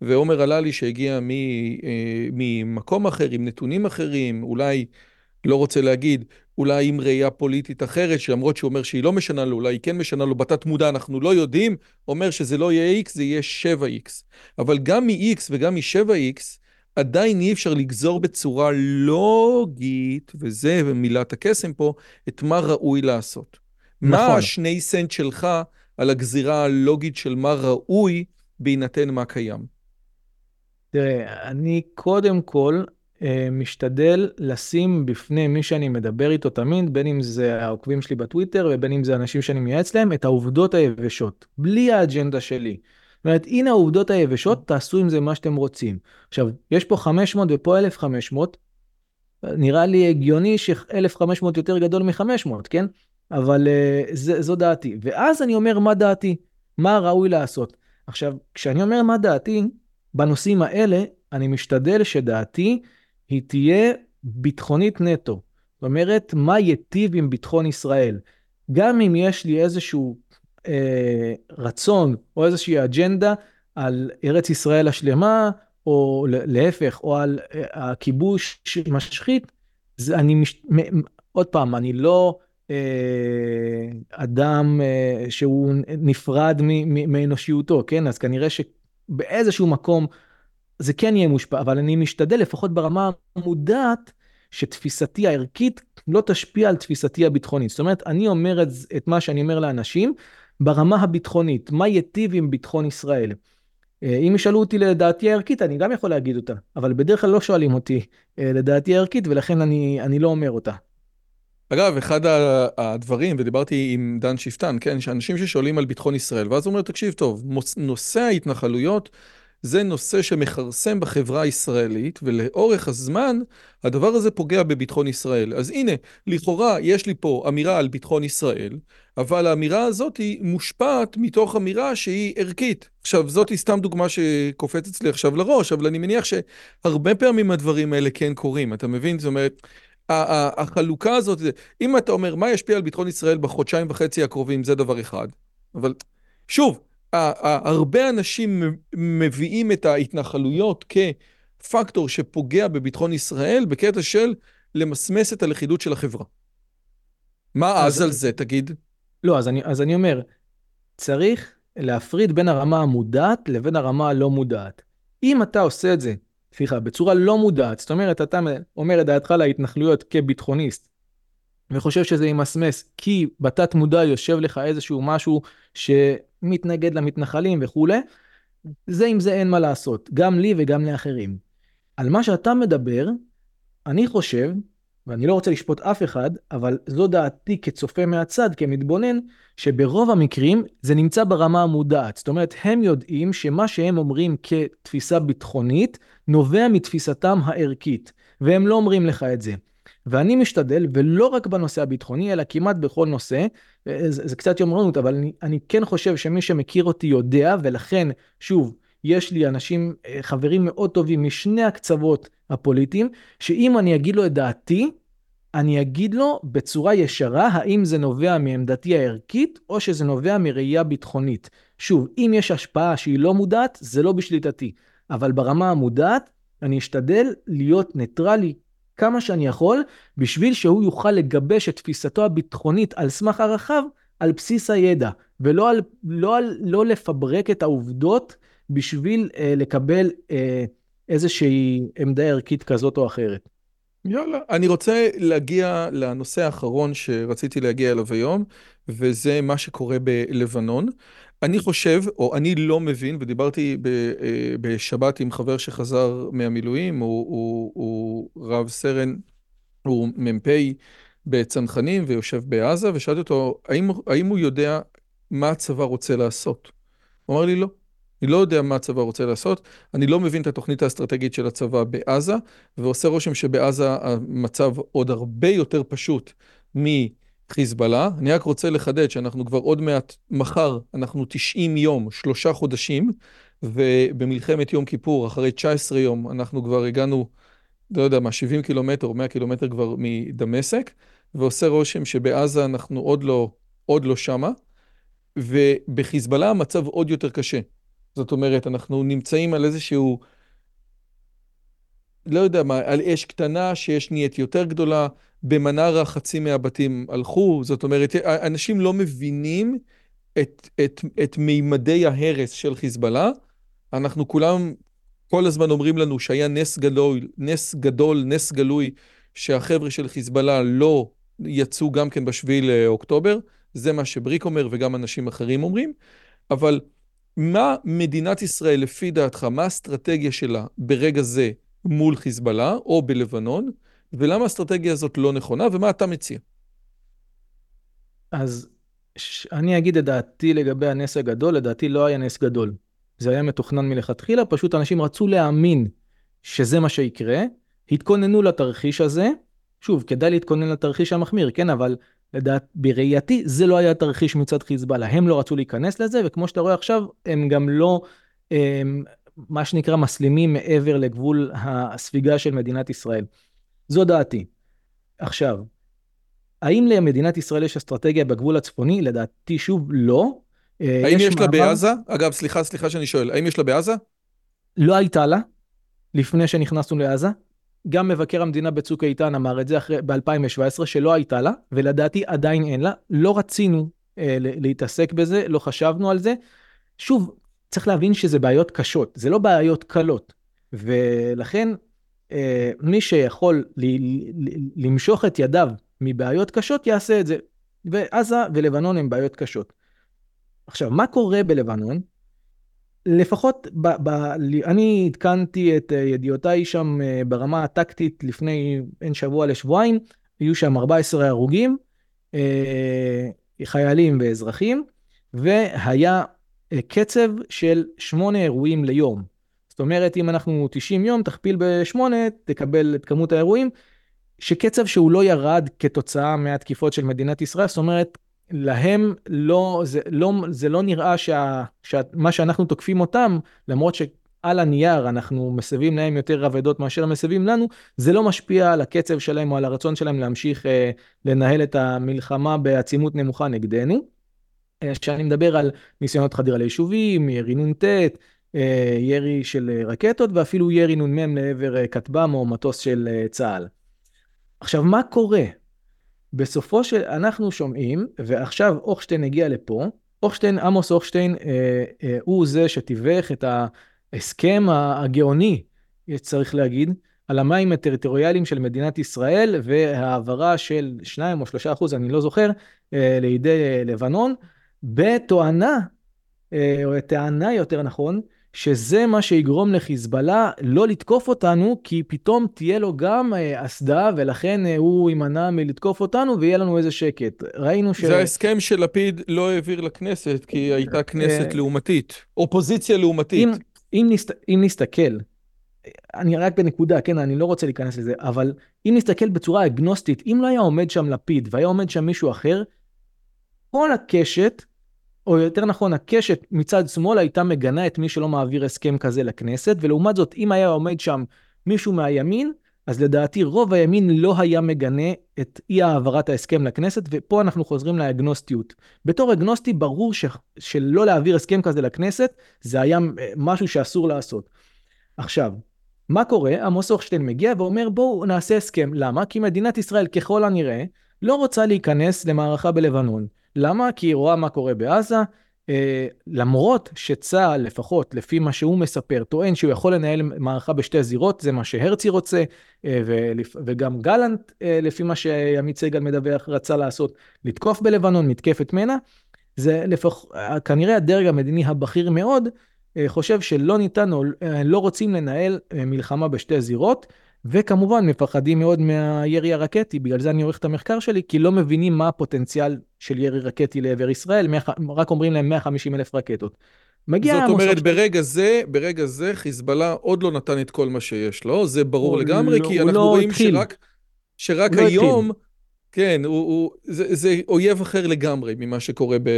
ועומר עללי שהגיע אה, ממקום אחר עם נתונים אחרים, אולי, לא רוצה להגיד, אולי עם ראייה פוליטית אחרת, שלמרות שהוא אומר שהיא לא משנה לו, אולי היא כן משנה לו, בתת מודע אנחנו לא יודעים, אומר שזה לא יהיה X, זה יהיה 7X. אבל גם מ-X וגם מ-7X, עדיין אי אפשר לגזור בצורה לוגית, וזה מילת הקסם פה, את מה ראוי לעשות. נכון. מה השני סנט שלך על הגזירה הלוגית של מה ראוי בהינתן מה קיים? תראה, אני קודם כל אה, משתדל לשים בפני מי שאני מדבר איתו תמיד, בין אם זה העוקבים שלי בטוויטר ובין אם זה אנשים שאני מייעץ להם, את העובדות היבשות, בלי האג'נדה שלי. אומרת, הנה העובדות היבשות, תעשו עם זה מה שאתם רוצים. עכשיו, יש פה 500 ופה 1,500, נראה לי הגיוני ש-1,500 יותר גדול מ-500, כן? אבל uh, זה, זו דעתי. ואז אני אומר מה דעתי, מה ראוי לעשות. עכשיו, כשאני אומר מה דעתי, בנושאים האלה, אני משתדל שדעתי היא תהיה ביטחונית נטו. זאת אומרת, מה ייטיב עם ביטחון ישראל. גם אם יש לי איזשהו רצון או איזושהי אג'נדה על ארץ ישראל השלמה, או להפך, או על אה, הכיבוש שמשחית, זה אני, מש... עוד פעם, אני לא אה, אדם אה, שהוא נפרד מאנושיותו, כן? אז כנראה שבאיזשהו מקום זה כן יהיה מושפע, אבל אני משתדל לפחות ברמה המודעת, שתפיסתי הערכית לא תשפיע על תפיסתי הביטחונית. זאת אומרת, אני אומר את, את מה שאני אומר לאנשים ברמה הביטחונית, מה ייטיב עם ביטחון ישראל. אה, אם ישאלו אותי לדעתי הערכית, אני גם יכול להגיד אותה, אבל בדרך כלל לא שואלים אותי אה, לדעתי הערכית, ולכן אני, אני לא אומר אותה. אגב, אחד הדברים, ודיברתי עם דן שפטן, כן, שאנשים ששואלים על ביטחון ישראל, ואז הוא אומר, תקשיב טוב, נושא ההתנחלויות זה נושא שמכרסם בחברה הישראלית, ולאורך הזמן הדבר הזה פוגע בביטחון ישראל. אז הנה, לכאורה יש לי פה אמירה על ביטחון ישראל, אבל האמירה הזאת היא מושפעת מתוך אמירה שהיא ערכית. עכשיו, זאת היא סתם דוגמה שקופצת אצלי עכשיו לראש, אבל אני מניח שהרבה פעמים הדברים האלה כן קורים, אתה מבין? זאת אומרת... החלוקה הזאת, אם אתה אומר מה ישפיע על ביטחון ישראל בחודשיים וחצי הקרובים, זה דבר אחד. אבל שוב, הרבה אנשים מביאים את ההתנחלויות כפקטור שפוגע בביטחון ישראל בקטע של למסמס את הלכידות של החברה. מה אז, אז על זה, תגיד? לא, אז אני, אז אני אומר, צריך להפריד בין הרמה המודעת לבין הרמה הלא מודעת. אם אתה עושה את זה, סליחה, בצורה לא מודעת, זאת אומרת, אתה אומר את דעתך להתנחלויות כביטחוניסט, וחושב שזה ימסמס, כי בתת מודע יושב לך איזשהו משהו שמתנגד למתנחלים וכולי, זה עם זה אין מה לעשות, גם לי וגם לאחרים. על מה שאתה מדבר, אני חושב, ואני לא רוצה לשפוט אף אחד, אבל זו דעתי כצופה מהצד, כמתבונן, שברוב המקרים זה נמצא ברמה המודעת. זאת אומרת, הם יודעים שמה שהם אומרים כתפיסה ביטחונית, נובע מתפיסתם הערכית, והם לא אומרים לך את זה. ואני משתדל, ולא רק בנושא הביטחוני, אלא כמעט בכל נושא, זה, זה קצת יומרנות, אבל אני, אני כן חושב שמי שמכיר אותי יודע, ולכן, שוב, יש לי אנשים, אה, חברים מאוד טובים משני הקצוות הפוליטיים, שאם אני אגיד לו את דעתי, אני אגיד לו בצורה ישרה האם זה נובע מעמדתי הערכית או שזה נובע מראייה ביטחונית. שוב, אם יש השפעה שהיא לא מודעת, זה לא בשליטתי. אבל ברמה המודעת, אני אשתדל להיות ניטרלי כמה שאני יכול, בשביל שהוא יוכל לגבש את תפיסתו הביטחונית על סמך ערכיו, על בסיס הידע, ולא על, לא, על, לא לפברק את העובדות בשביל אה, לקבל אה, איזושהי עמדה ערכית כזאת או אחרת. יאללה, אני רוצה להגיע לנושא האחרון שרציתי להגיע אליו היום, וזה מה שקורה בלבנון. אני חושב, או אני לא מבין, ודיברתי אה, בשבת עם חבר שחזר מהמילואים, הוא, הוא, הוא רב סרן, הוא מ"פ בצנחנים ויושב בעזה, ושאלתי אותו, האם, האם הוא יודע מה הצבא רוצה לעשות? הוא אמר לי לא. אני לא יודע מה הצבא רוצה לעשות, אני לא מבין את התוכנית האסטרטגית של הצבא בעזה, ועושה רושם שבעזה המצב עוד הרבה יותר פשוט מחיזבאללה. אני רק רוצה לחדד שאנחנו כבר עוד מעט, מחר, אנחנו 90 יום, שלושה חודשים, ובמלחמת יום כיפור, אחרי 19 יום, אנחנו כבר הגענו, לא יודע מה, 70 קילומטר או 100 קילומטר כבר מדמשק, ועושה רושם שבעזה אנחנו עוד לא, עוד לא שמה, ובחיזבאללה המצב עוד יותר קשה. זאת אומרת, אנחנו נמצאים על איזשהו, לא יודע מה, על אש קטנה שיש נהיית יותר גדולה, במנרה חצי מהבתים הלכו, זאת אומרת, אנשים לא מבינים את, את, את מימדי ההרס של חיזבאללה. אנחנו כולם כל הזמן אומרים לנו שהיה נס גדול, נס גדול, נס גלוי, שהחבר'ה של חיזבאללה לא יצאו גם כן בשביעי לאוקטובר, זה מה שבריק אומר וגם אנשים אחרים אומרים, אבל מה מדינת ישראל, לפי דעתך, מה האסטרטגיה שלה ברגע זה מול חיזבאללה או בלבנון, ולמה האסטרטגיה הזאת לא נכונה, ומה אתה מציע? אז אני אגיד את דעתי לגבי הנס הגדול, לדעתי לא היה נס גדול. זה היה מתוכנן מלכתחילה, פשוט אנשים רצו להאמין שזה מה שיקרה, התכוננו לתרחיש הזה, שוב, כדאי להתכונן לתרחיש המחמיר, כן, אבל לדעת, בראייתי זה לא היה תרחיש מצד חיזבאללה, הם לא רצו להיכנס לזה, וכמו שאתה רואה עכשיו, הם גם לא, הם, מה שנקרא, מסלימים מעבר לגבול הספיגה של מדינת ישראל. זו דעתי. עכשיו, האם למדינת ישראל יש אסטרטגיה בגבול הצפוני? לדעתי, שוב, לא. אה, האם יש, יש לה בעזה? אגב, סליחה, סליחה שאני שואל, האם יש לה בעזה? לא הייתה לה, לפני שנכנסנו לעזה. גם מבקר המדינה בצוק איתן אמר את זה אחרי, ב-2017, שלא הייתה לה, ולדעתי עדיין אין לה. לא רצינו אה, להתעסק בזה, לא חשבנו על זה. שוב, צריך להבין שזה בעיות קשות, זה לא בעיות קלות. ולכן, אה, מי שיכול ל- ל- למשוך את ידיו מבעיות קשות, יעשה את זה. ועזה ולבנון הם בעיות קשות. עכשיו, מה קורה בלבנון? לפחות, ב, ב, אני עדכנתי את אה, ידיעותיי שם אה, ברמה הטקטית לפני בין שבוע לשבועיים, היו שם 14 הרוגים, אה, חיילים ואזרחים, והיה קצב של 8 אירועים ליום. זאת אומרת, אם אנחנו 90 יום, תכפיל ב-8, תקבל את כמות האירועים, שקצב שהוא לא ירד כתוצאה מהתקיפות של מדינת ישראל, זאת אומרת, להם לא, זה לא, זה לא נראה שה, שמה שאנחנו תוקפים אותם, למרות שעל הנייר אנחנו מסבים להם יותר אבדות מאשר מסבים לנו, זה לא משפיע על הקצב שלהם או על הרצון שלהם להמשיך אה, לנהל את המלחמה בעצימות נמוכה נגדנו. אה, כשאני מדבר על ניסיונות חדירה ליישובים, ירי נ"ט, אה, ירי של רקטות ואפילו ירי נ"מ לעבר אה, כטב"ם או מטוס של אה, צה"ל. עכשיו, מה קורה? בסופו של, אנחנו שומעים, ועכשיו אוכשטיין הגיע לפה, אוכשטיין, עמוס אוכשטיין, אה, אה, הוא זה שתיווך את ההסכם הגאוני, צריך להגיד, על המים הטריטוריאליים של מדינת ישראל והעברה של 2 או 3 אחוז, אני לא זוכר, אה, לידי לבנון, בתואנה, אה, או טענה יותר נכון, שזה מה שיגרום לחיזבאללה לא לתקוף אותנו, כי פתאום תהיה לו גם אה, אסדה, ולכן אה, הוא יימנע מלתקוף אותנו, ויהיה לנו איזה שקט. ראינו ש... זה ההסכם שלפיד לא העביר לכנסת, כי הייתה כנסת אה, לעומתית, אופוזיציה לעומתית. אם, אם, נסת, אם נסתכל, אני רק בנקודה, כן, אני לא רוצה להיכנס לזה, אבל אם נסתכל בצורה אגנוסטית, אם לא היה עומד שם לפיד והיה עומד שם מישהו אחר, כל הקשת או יותר נכון, הקשת מצד שמאל הייתה מגנה את מי שלא מעביר הסכם כזה לכנסת, ולעומת זאת, אם היה עומד שם מישהו מהימין, אז לדעתי רוב הימין לא היה מגנה את אי העברת ההסכם לכנסת, ופה אנחנו חוזרים לאגנוסטיות. בתור אגנוסטי ברור ש... שלא להעביר הסכם כזה לכנסת, זה היה משהו שאסור לעשות. עכשיו, מה קורה? עמוס הוכשטיין מגיע ואומר בואו נעשה הסכם. למה? כי מדינת ישראל ככל הנראה לא רוצה להיכנס למערכה בלבנון. למה? כי היא רואה מה קורה בעזה. אה, למרות שצה"ל, לפחות לפי מה שהוא מספר, טוען שהוא יכול לנהל מערכה בשתי זירות, זה מה שהרצי רוצה, אה, וגם גלנט, אה, לפי מה שעמית סגל מדווח, רצה לעשות, לתקוף בלבנון, מתקפת מנע. זה לפח, כנראה הדרג המדיני הבכיר מאוד, אה, חושב שלא ניתן או אה, לא רוצים לנהל אה, מלחמה בשתי זירות. וכמובן מפחדים מאוד מהירי הרקטי, בגלל זה אני עורך את המחקר שלי, כי לא מבינים מה הפוטנציאל של ירי רקטי לעבר ישראל, רק אומרים להם 150 אלף רקטות. מגיע זאת אומרת, ברגע זה, ברגע זה חיזבאללה עוד לא נתן את כל מה שיש לו, זה ברור לגמרי, לא, כי אנחנו לא רואים התחיל. שרק, שרק לא היום, התחיל. כן, הוא, הוא, זה, זה אויב אחר לגמרי ממה שקורה, ב,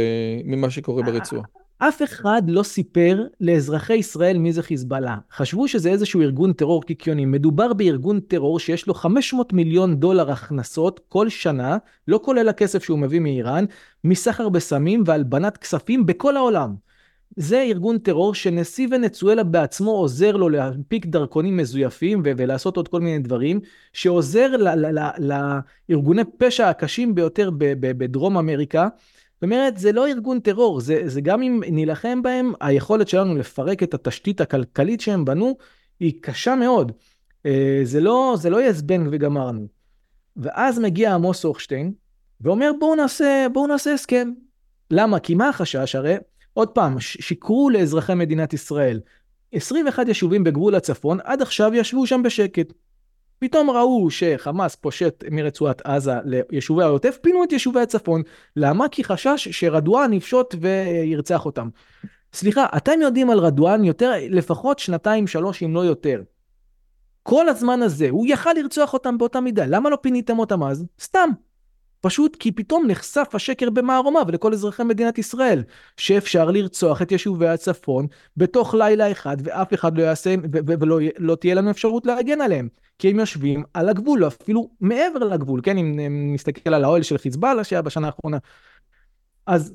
ממה שקורה ברצועה. אף אחד לא סיפר לאזרחי ישראל מי זה חיזבאללה. חשבו שזה איזשהו ארגון טרור קיקיוני. מדובר בארגון טרור שיש לו 500 מיליון דולר הכנסות כל שנה, לא כולל הכסף שהוא מביא מאיראן, מסחר בסמים והלבנת כספים בכל העולם. זה ארגון טרור שנשיא ונצואלה בעצמו עוזר לו להנפיק דרכונים מזויפים ולעשות עוד כל מיני דברים, שעוזר לארגוני פשע הקשים ביותר בדרום אמריקה. זאת אומרת, זה לא ארגון טרור, זה, זה גם אם נילחם בהם, היכולת שלנו לפרק את התשתית הכלכלית שהם בנו היא קשה מאוד. אה, זה לא, זה לא זבנג וגמרנו. ואז מגיע עמוס הוכשטיין ואומר בואו נעשה, בואו נעשה הסכם. למה? כי מה החשש? הרי, עוד פעם, שיקרו לאזרחי מדינת ישראל. 21 יישובים בגבול הצפון, עד עכשיו ישבו שם בשקט. פתאום ראו שחמאס פושט מרצועת עזה ליישובי העוטף, פינו את יישובי הצפון. למה? כי חשש שרדואן יפשוט וירצח אותם. סליחה, אתם יודעים על רדואן יותר, לפחות שנתיים, שלוש, אם לא יותר. כל הזמן הזה, הוא יכל לרצוח אותם באותה מידה, למה לא פיניתם אותם אז? סתם. פשוט כי פתאום נחשף השקר במערומיו לכל אזרחי מדינת ישראל, שאפשר לרצוח את יישובי הצפון בתוך לילה אחד ואף אחד לא יעשה, ולא לא תהיה לנו אפשרות להגן עליהם, כי הם יושבים על הגבול, אפילו מעבר לגבול, כן, אם נסתכל על האוהל של חיזבאללה שהיה בשנה האחרונה. אז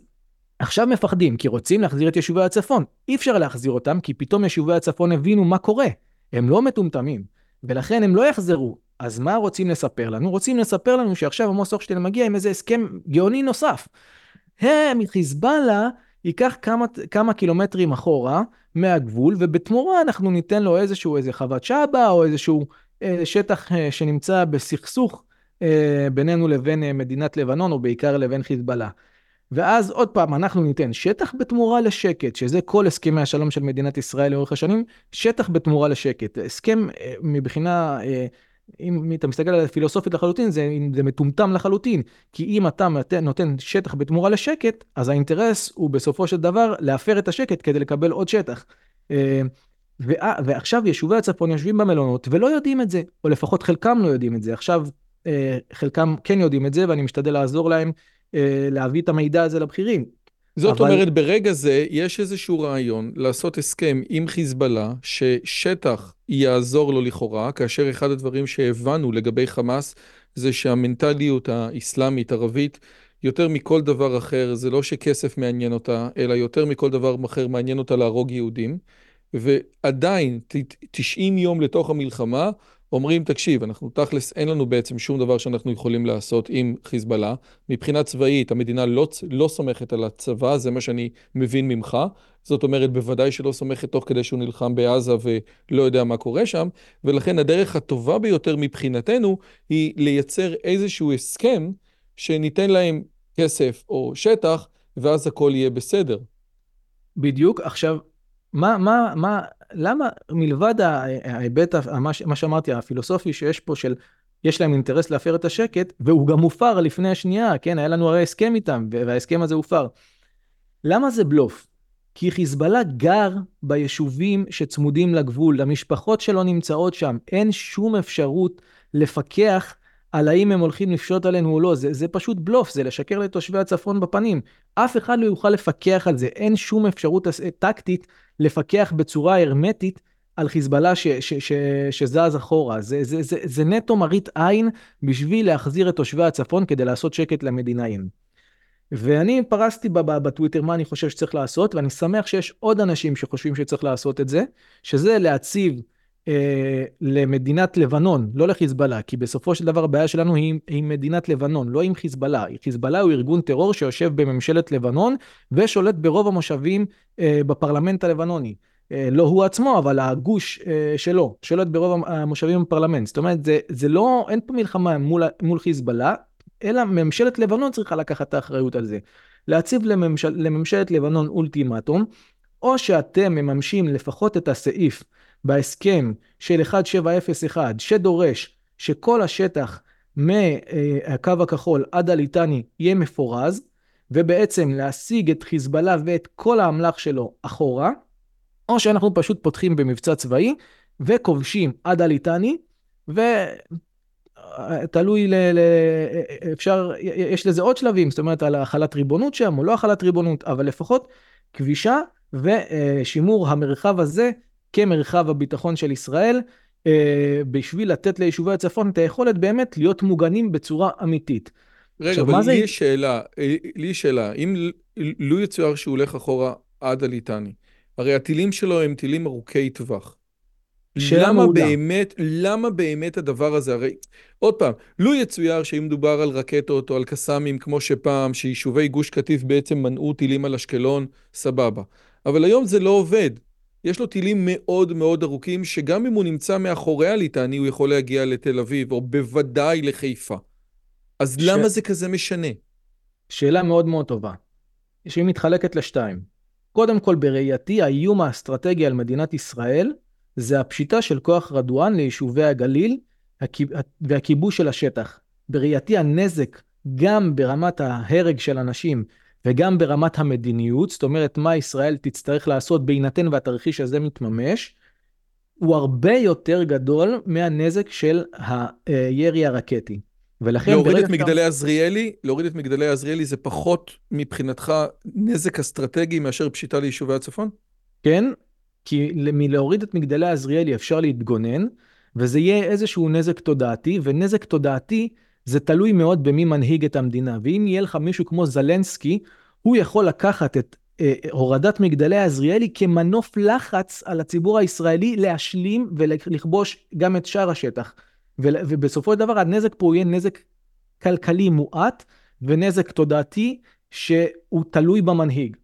עכשיו מפחדים, כי רוצים להחזיר את יישובי הצפון. אי אפשר להחזיר אותם, כי פתאום יישובי הצפון הבינו מה קורה. הם לא מטומטמים, ולכן הם לא יחזרו. אז מה רוצים לספר לנו? רוצים לספר לנו שעכשיו עמוס הוכשטיין מגיע עם איזה הסכם גאוני נוסף. הם, חיזבאללה, ייקח כמה, כמה קילומטרים אחורה מהגבול, ובתמורה אנחנו ניתן לו איזשהו, איזה חוות שבא, או איזשהו שטח אה, שנמצא בסכסוך אה, בינינו לבין אה, מדינת לבנון, או בעיקר לבין חיזבאללה. ואז עוד פעם, אנחנו ניתן שטח בתמורה לשקט, שזה כל הסכמי השלום של מדינת ישראל לאורך השנים, שטח בתמורה לשקט. הסכם אה, מבחינה... אה, אם אתה מסתכל על הפילוסופית לחלוטין, זה, זה מטומטם לחלוטין. כי אם אתה נותן שטח בתמורה לשקט, אז האינטרס הוא בסופו של דבר להפר את השקט כדי לקבל עוד שטח. אה, ועכשיו יישובי הצפון יושבים במלונות ולא יודעים את זה, או לפחות חלקם לא יודעים את זה. עכשיו חלקם כן יודעים את זה, ואני משתדל לעזור להם אה, להביא את המידע הזה לבכירים. זאת אבל... אומרת, ברגע זה יש איזשהו רעיון לעשות הסכם עם חיזבאללה, ששטח יעזור לו לכאורה, כאשר אחד הדברים שהבנו לגבי חמאס זה שהמנטליות האסלאמית, יותר מכל דבר אחר, זה לא שכסף מעניין אותה, אלא יותר מכל דבר אחר מעניין אותה להרוג יהודים. ועדיין, 90 יום לתוך המלחמה, אומרים, תקשיב, אנחנו תכלס, אין לנו בעצם שום דבר שאנחנו יכולים לעשות עם חיזבאללה. מבחינה צבאית, המדינה לא, לא סומכת על הצבא, זה מה שאני מבין ממך. זאת אומרת, בוודאי שלא סומכת תוך כדי שהוא נלחם בעזה ולא יודע מה קורה שם, ולכן הדרך הטובה ביותר מבחינתנו היא לייצר איזשהו הסכם שניתן להם כסף או שטח, ואז הכל יהיה בסדר. בדיוק. עכשיו, מה, מה, מה, למה מלבד ההיבט, מה שאמרתי, הפילוסופי שיש פה של, יש להם אינטרס להפר את השקט, והוא גם הופר לפני השנייה, כן, היה לנו הרי הסכם איתם, וההסכם הזה הופר. למה זה בלוף? כי חיזבאללה גר ביישובים שצמודים לגבול, המשפחות שלו נמצאות שם, אין שום אפשרות לפקח על האם הם הולכים לפשוט עלינו או לא, זה, זה פשוט בלוף, זה לשקר לתושבי הצפון בפנים. אף אחד לא יוכל לפקח על זה, אין שום אפשרות טקטית לפקח בצורה הרמטית על חיזבאללה ש, ש, ש, שזז אחורה. זה, זה, זה, זה נטו מראית עין בשביל להחזיר את תושבי הצפון כדי לעשות שקט למדינאים. ואני פרסתי בטוויטר מה אני חושב שצריך לעשות, ואני שמח שיש עוד אנשים שחושבים שצריך לעשות את זה, שזה להציב אה, למדינת לבנון, לא לחיזבאללה, כי בסופו של דבר הבעיה שלנו היא עם מדינת לבנון, לא עם חיזבאללה. חיזבאללה הוא ארגון טרור שיושב בממשלת לבנון ושולט ברוב המושבים אה, בפרלמנט הלבנוני. אה, לא הוא עצמו, אבל הגוש אה, שלו, שולט ברוב המושבים בפרלמנט. זאת אומרת, זה, זה לא, אין פה מלחמה מול, מול חיזבאללה, אלא ממשלת לבנון צריכה לקחת את האחריות על זה. להציב לממשל, לממשלת לבנון אולטימטום, או שאתם מממשים לפחות את הסעיף בהסכם של 1701 שדורש שכל השטח מהקו הכחול עד הליטני יהיה מפורז, ובעצם להשיג את חיזבאללה ואת כל האמל"ח שלו אחורה, או שאנחנו פשוט פותחים במבצע צבאי וכובשים עד הליטני, ותלוי, ל... ל... אפשר, יש לזה עוד שלבים, זאת אומרת על החלת ריבונות שם או לא החלת ריבונות, אבל לפחות כבישה ושימור המרחב הזה כמרחב הביטחון של ישראל, אה, בשביל לתת ליישובי הצפון את היכולת באמת להיות מוגנים בצורה אמיתית. רגע, אבל לי יש שאלה, אה, לי יש שאלה, אם לו יצויר שהוא הולך אחורה עד הליטני, הרי הטילים שלו הם טילים ארוכי טווח. למה מעולה. באמת, למה באמת הדבר הזה, הרי עוד פעם, לו יצויר שאם מדובר על רקטות או על קסאמים כמו שפעם, שיישובי גוש קטיף בעצם מנעו טילים על אשקלון, סבבה. אבל היום זה לא עובד. יש לו טילים מאוד מאוד ארוכים, שגם אם הוא נמצא מאחורי הליטני, הוא יכול להגיע לתל אביב, או בוודאי לחיפה. אז ש... למה זה כזה משנה? שאלה מאוד מאוד טובה, שהיא מתחלקת לשתיים. קודם כל, בראייתי, האיום האסטרטגי על מדינת ישראל זה הפשיטה של כוח רדואן ליישובי הגליל והכיבוש של השטח. בראייתי הנזק, גם ברמת ההרג של אנשים וגם ברמת המדיניות, זאת אומרת מה ישראל תצטרך לעשות בהינתן והתרחיש הזה מתממש, הוא הרבה יותר גדול מהנזק של הירי הרקטי. ולכן להוריד את מגדלי שאתה... עזריאלי, להוריד את מגדלי עזריאלי זה פחות מבחינתך נזק אסטרטגי מאשר פשיטה ליישובי הצפון? כן, כי מלהוריד את מגדלי עזריאלי אפשר להתגונן, וזה יהיה איזשהו נזק תודעתי, ונזק תודעתי זה תלוי מאוד במי מנהיג את המדינה. ואם יהיה לך מישהו כמו זלנסקי, הוא יכול לקחת את אה, הורדת מגדלי עזריאלי כמנוף לחץ על הציבור הישראלי להשלים ולכבוש גם את שאר השטח. ובסופו של דבר הנזק פה יהיה נזק כלכלי מועט ונזק תודעתי שהוא תלוי במנהיג.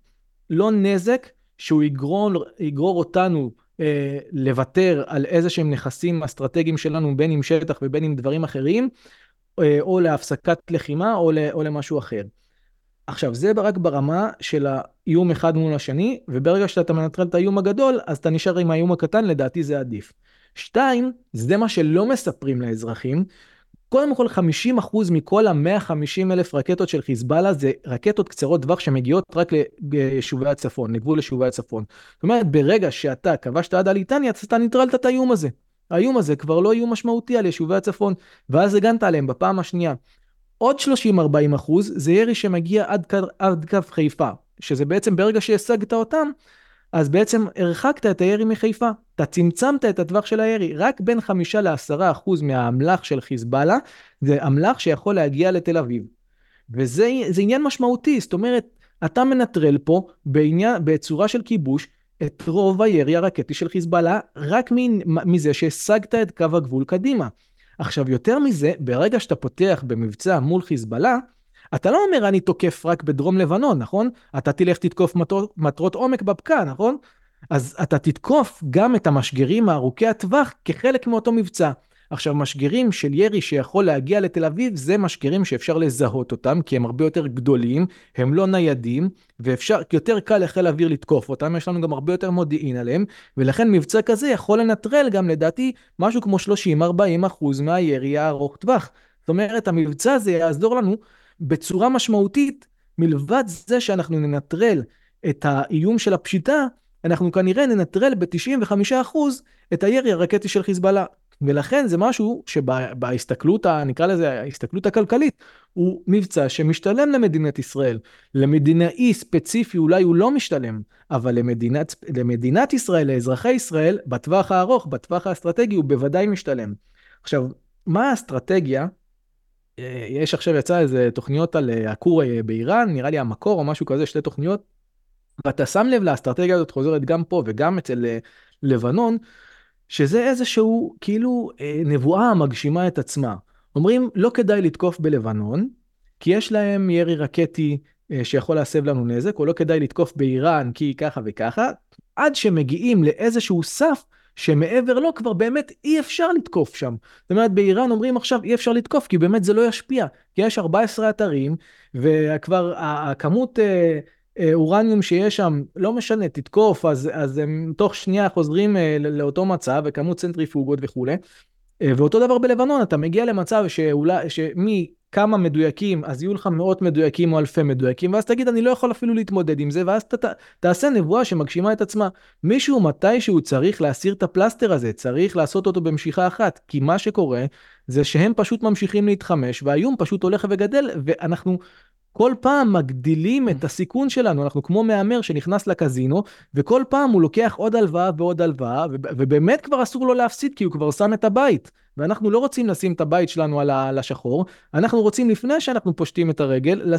לא נזק שהוא יגרור, יגרור אותנו אה, לוותר על איזה שהם נכסים אסטרטגיים שלנו, בין אם שטח ובין אם דברים אחרים, או להפסקת לחימה או, ל, או למשהו אחר. עכשיו, זה רק ברמה של האיום אחד מול השני, וברגע שאתה מנטרל את האיום הגדול, אז אתה נשאר עם האיום הקטן, לדעתי זה עדיף. שתיים, זה מה שלא מספרים לאזרחים. קודם כל 50% מכל ה-150 אלף רקטות של חיזבאללה זה רקטות קצרות טווח שמגיעות רק ליישובי הצפון, לגבול יישובי הצפון. זאת אומרת, ברגע שאתה כבשת עד הליטניה, אתה ניטרלת את האיום הזה. האיום הזה כבר לא איום משמעותי על יישובי הצפון, ואז הגנת עליהם בפעם השנייה. עוד 30-40 אחוז זה ירי שמגיע עד, עד קו חיפה, שזה בעצם ברגע שהשגת אותם, אז בעצם הרחקת את הירי מחיפה. אתה צמצמת את הטווח של הירי. רק בין חמישה לעשרה אחוז מהאמל"ח של חיזבאללה, זה אמל"ח שיכול להגיע לתל אביב. וזה עניין משמעותי, זאת אומרת, אתה מנטרל פה בעניין, בצורה של כיבוש את רוב הירי הרקטי של חיזבאללה, רק מזה שהשגת את קו הגבול קדימה. עכשיו, יותר מזה, ברגע שאתה פותח במבצע מול חיזבאללה, אתה לא אומר אני תוקף רק בדרום לבנון, נכון? אתה תלך תתקוף מטרות, מטרות עומק בבקעה, נכון? אז אתה תתקוף גם את המשגרים הארוכי הטווח כחלק מאותו מבצע. עכשיו, משגרים של ירי שיכול להגיע לתל אביב, זה משגרים שאפשר לזהות אותם, כי הם הרבה יותר גדולים, הם לא ניידים, ואפשר, יותר קל לחיל אוויר לתקוף אותם, יש לנו גם הרבה יותר מודיעין עליהם, ולכן מבצע כזה יכול לנטרל גם, לדעתי, משהו כמו 30-40 אחוז מהירי הארוך טווח. זאת אומרת, המבצע הזה יעזור לנו בצורה משמעותית, מלבד זה שאנחנו ננטרל את האיום של הפשיטה, אנחנו כנראה ננטרל ב-95% את הירי הרקטי של חיזבאללה. ולכן זה משהו שבהסתכלות, נקרא לזה ההסתכלות הכלכלית, הוא מבצע שמשתלם למדינת ישראל. למדינאי ספציפי אולי הוא לא משתלם, אבל למדינת, למדינת ישראל, לאזרחי ישראל, בטווח הארוך, בטווח האסטרטגי, הוא בוודאי משתלם. עכשיו, מה האסטרטגיה אה, יש עכשיו יצא איזה תוכניות על אה, הכור אה, באיראן, נראה לי המקור או משהו כזה, שתי תוכניות. ואתה שם לב לאסטרטגיה הזאת חוזרת גם פה וגם אצל לבנון, שזה איזשהו כאילו נבואה המגשימה את עצמה. אומרים לא כדאי לתקוף בלבנון, כי יש להם ירי רקטי שיכול להסב לנו נזק, או לא כדאי לתקוף באיראן כי ככה וככה, עד שמגיעים לאיזשהו סף שמעבר לו כבר באמת אי אפשר לתקוף שם. זאת אומרת, באיראן אומרים עכשיו אי אפשר לתקוף, כי באמת זה לא ישפיע. כי יש 14 אתרים, וכבר הכמות אה, אה, אורניום שיש שם, לא משנה, תתקוף, אז, אז הם תוך שנייה חוזרים אה, לאותו מצב, וכמות צנטריפוגות וכולי. ואותו דבר בלבנון, אתה מגיע למצב שאולי, שמי... כמה מדויקים, אז יהיו לך מאות מדויקים או אלפי מדויקים, ואז תגיד, אני לא יכול אפילו להתמודד עם זה, ואז ת, תעשה נבואה שמגשימה את עצמה. מישהו מתישהו צריך להסיר את הפלסטר הזה, צריך לעשות אותו במשיכה אחת, כי מה שקורה זה שהם פשוט ממשיכים להתחמש, והאיום פשוט הולך וגדל, ואנחנו כל פעם מגדילים את הסיכון שלנו, אנחנו כמו מהמר שנכנס לקזינו, וכל פעם הוא לוקח עוד הלוואה ועוד הלוואה, ובאמת כבר אסור לו להפסיד, כי הוא כבר שם את הבית. ואנחנו לא רוצים לשים את הבית שלנו על השחור, אנחנו רוצים לפני שאנחנו פושטים את הרגל,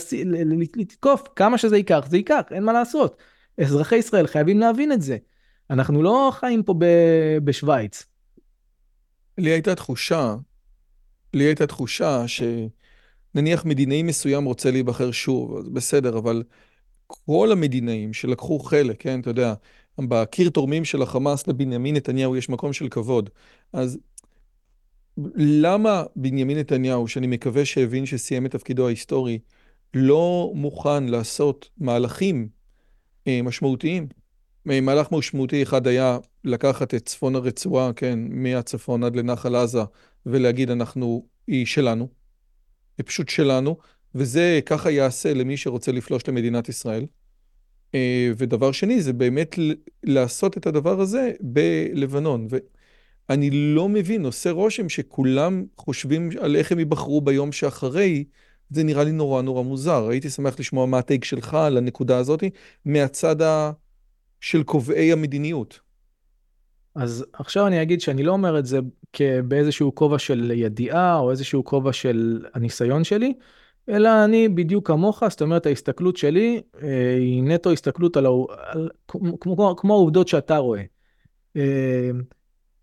לתקוף כמה שזה ייקח, זה ייקח, אין מה לעשות. אזרחי ישראל חייבים להבין את זה. אנחנו לא חיים פה בשוויץ. לי הייתה תחושה, לי הייתה תחושה שנניח מדינאי מסוים רוצה להיבחר שוב, אז בסדר, אבל כל המדינאים שלקחו חלק, כן, אתה יודע, בקיר תורמים של החמאס לבנימין נתניהו יש מקום של כבוד. אז למה בנימין נתניהו, שאני מקווה שהבין שסיים את תפקידו ההיסטורי, לא מוכן לעשות מהלכים אה, משמעותיים? אה, מהלך משמעותי אחד היה לקחת את צפון הרצועה, כן, מהצפון עד לנחל עזה, ולהגיד אנחנו, היא שלנו, פשוט שלנו, וזה ככה יעשה למי שרוצה לפלוש למדינת ישראל. אה, ודבר שני, זה באמת לעשות את הדבר הזה בלבנון. ואני לא מבין, עושה רושם שכולם חושבים על איך הם ייבחרו ביום שאחרי, זה נראה לי נורא נורא מוזר. הייתי שמח לשמוע מה הטייק שלך על הנקודה הזאת, מהצד ה... של קובעי המדיניות. אז עכשיו אני אגיד שאני לא אומר את זה באיזשהו כובע של ידיעה או איזשהו כובע של הניסיון שלי, אלא אני בדיוק כמוך, זאת אומרת ההסתכלות שלי אה, היא נטו הסתכלות על, על כמו, כמו, כמו העובדות שאתה רואה. אה,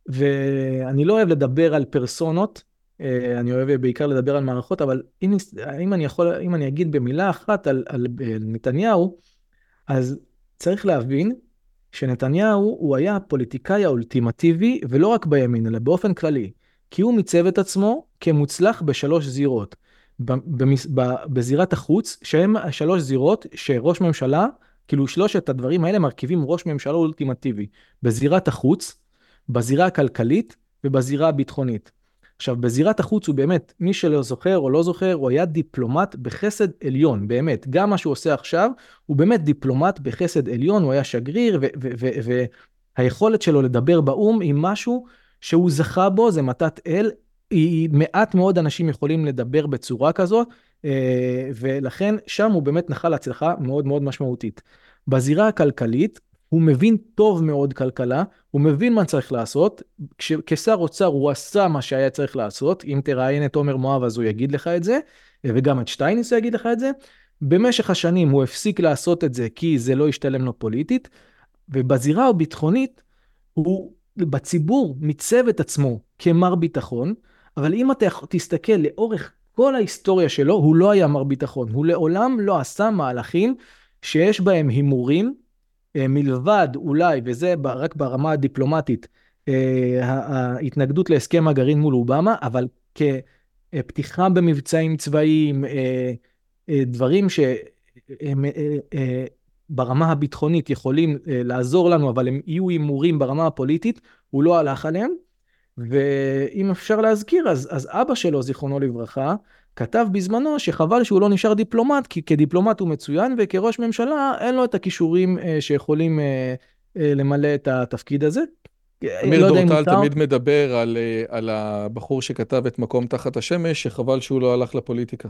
ואני לא אוהב לדבר על פרסונות, אה, אני אוהב בעיקר לדבר על מערכות, אבל אם, אם, אני, יכול, אם אני אגיד במילה אחת על, על, על נתניהו, אז צריך להבין שנתניהו הוא היה הפוליטיקאי האולטימטיבי, ולא רק בימין, אלא באופן כללי, כי הוא מיצב את עצמו כמוצלח בשלוש זירות. בזירת החוץ, שהם שלוש זירות שראש ממשלה, כאילו שלושת הדברים האלה מרכיבים ראש ממשלה אולטימטיבי. בזירת החוץ, בזירה הכלכלית ובזירה הביטחונית. עכשיו, בזירת החוץ הוא באמת, מי שלא זוכר או לא זוכר, הוא היה דיפלומט בחסד עליון, באמת. גם מה שהוא עושה עכשיו, הוא באמת דיפלומט בחסד עליון, הוא היה שגריר, והיכולת שלו לדבר באו"ם היא משהו שהוא זכה בו, זה מתת אל. היא, מעט מאוד אנשים יכולים לדבר בצורה כזאת, אה, ולכן שם הוא באמת נחל הצלחה מאוד מאוד משמעותית. בזירה הכלכלית, הוא מבין טוב מאוד כלכלה, הוא מבין מה צריך לעשות. כש, כשר אוצר הוא עשה מה שהיה צריך לעשות, אם תראיין את עומר מואב אז הוא יגיד לך את זה, וגם את שטייניס יגיד לך את זה. במשך השנים הוא הפסיק לעשות את זה כי זה לא השתלם לו פוליטית, ובזירה הביטחונית הוא בציבור מיצב את עצמו כמר ביטחון, אבל אם אתה תסתכל לאורך כל ההיסטוריה שלו, הוא לא היה מר ביטחון. הוא לעולם לא עשה מהלכים שיש בהם הימורים, מלבד אולי, וזה רק ברמה הדיפלומטית, אה, ההתנגדות להסכם הגרעין מול אובמה, אבל כפתיחה במבצעים צבאיים, אה, דברים שהם ברמה הביטחונית יכולים לעזור לנו, אבל הם יהיו הימורים ברמה הפוליטית, הוא לא הלך עליהם. ואם אפשר להזכיר, אז, אז אבא שלו, זיכרונו לברכה, כתב בזמנו שחבל שהוא לא נשאר דיפלומט, כי כדיפלומט הוא מצוין, וכראש ממשלה אין לו את הכישורים אה, שיכולים אה, אה, למלא את התפקיד הזה. אמיר לא דורטל תמיד מדבר על, על הבחור שכתב את מקום תחת השמש, שחבל שהוא לא הלך לפוליטיקה.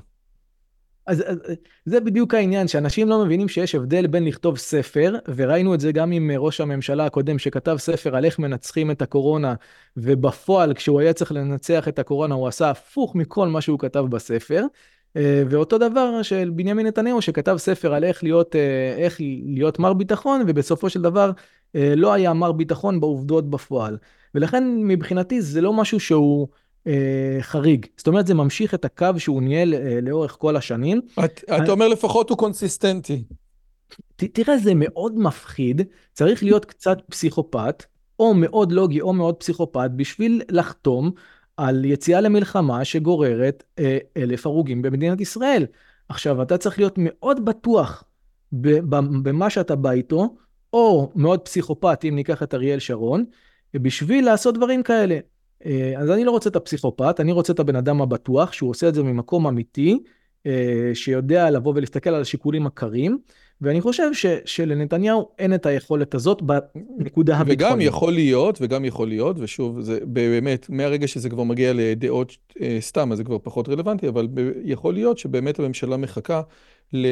אז, אז זה בדיוק העניין, שאנשים לא מבינים שיש הבדל בין לכתוב ספר, וראינו את זה גם עם ראש הממשלה הקודם שכתב ספר על איך מנצחים את הקורונה, ובפועל כשהוא היה צריך לנצח את הקורונה הוא עשה הפוך מכל מה שהוא כתב בספר. אה, ואותו דבר של בנימין נתניהו שכתב ספר על איך להיות, אה, איך להיות מר ביטחון, ובסופו של דבר אה, לא היה מר ביטחון בעובדות בפועל. ולכן מבחינתי זה לא משהו שהוא... אה, חריג. זאת אומרת, זה ממשיך את הקו שהוא ניהל אה, לאורך כל השנים. את, אתה אומר לפחות הוא קונסיסטנטי. ת, תראה, זה מאוד מפחיד, צריך להיות קצת פסיכופת, או מאוד לוגי או מאוד פסיכופת, בשביל לחתום על יציאה למלחמה שגוררת אה, אלף הרוגים במדינת ישראל. עכשיו, אתה צריך להיות מאוד בטוח במה שאתה בא איתו, או מאוד פסיכופת, אם ניקח את אריאל שרון, בשביל לעשות דברים כאלה. אה, אז אני לא רוצה את הפסיכופת, אני רוצה את הבן אדם הבטוח, שהוא עושה את זה ממקום אמיתי, אה, שיודע לבוא ולהסתכל על השיקולים הקרים, ואני חושב ש, שלנתניהו אין את היכולת הזאת בנקודה הביטחונית. וגם יכול להיות, וגם יכול להיות, ושוב, זה באמת, מהרגע שזה כבר מגיע לדעות אה, סתם, אז זה כבר פחות רלוונטי, אבל יכול להיות שבאמת הממשלה מחכה ל...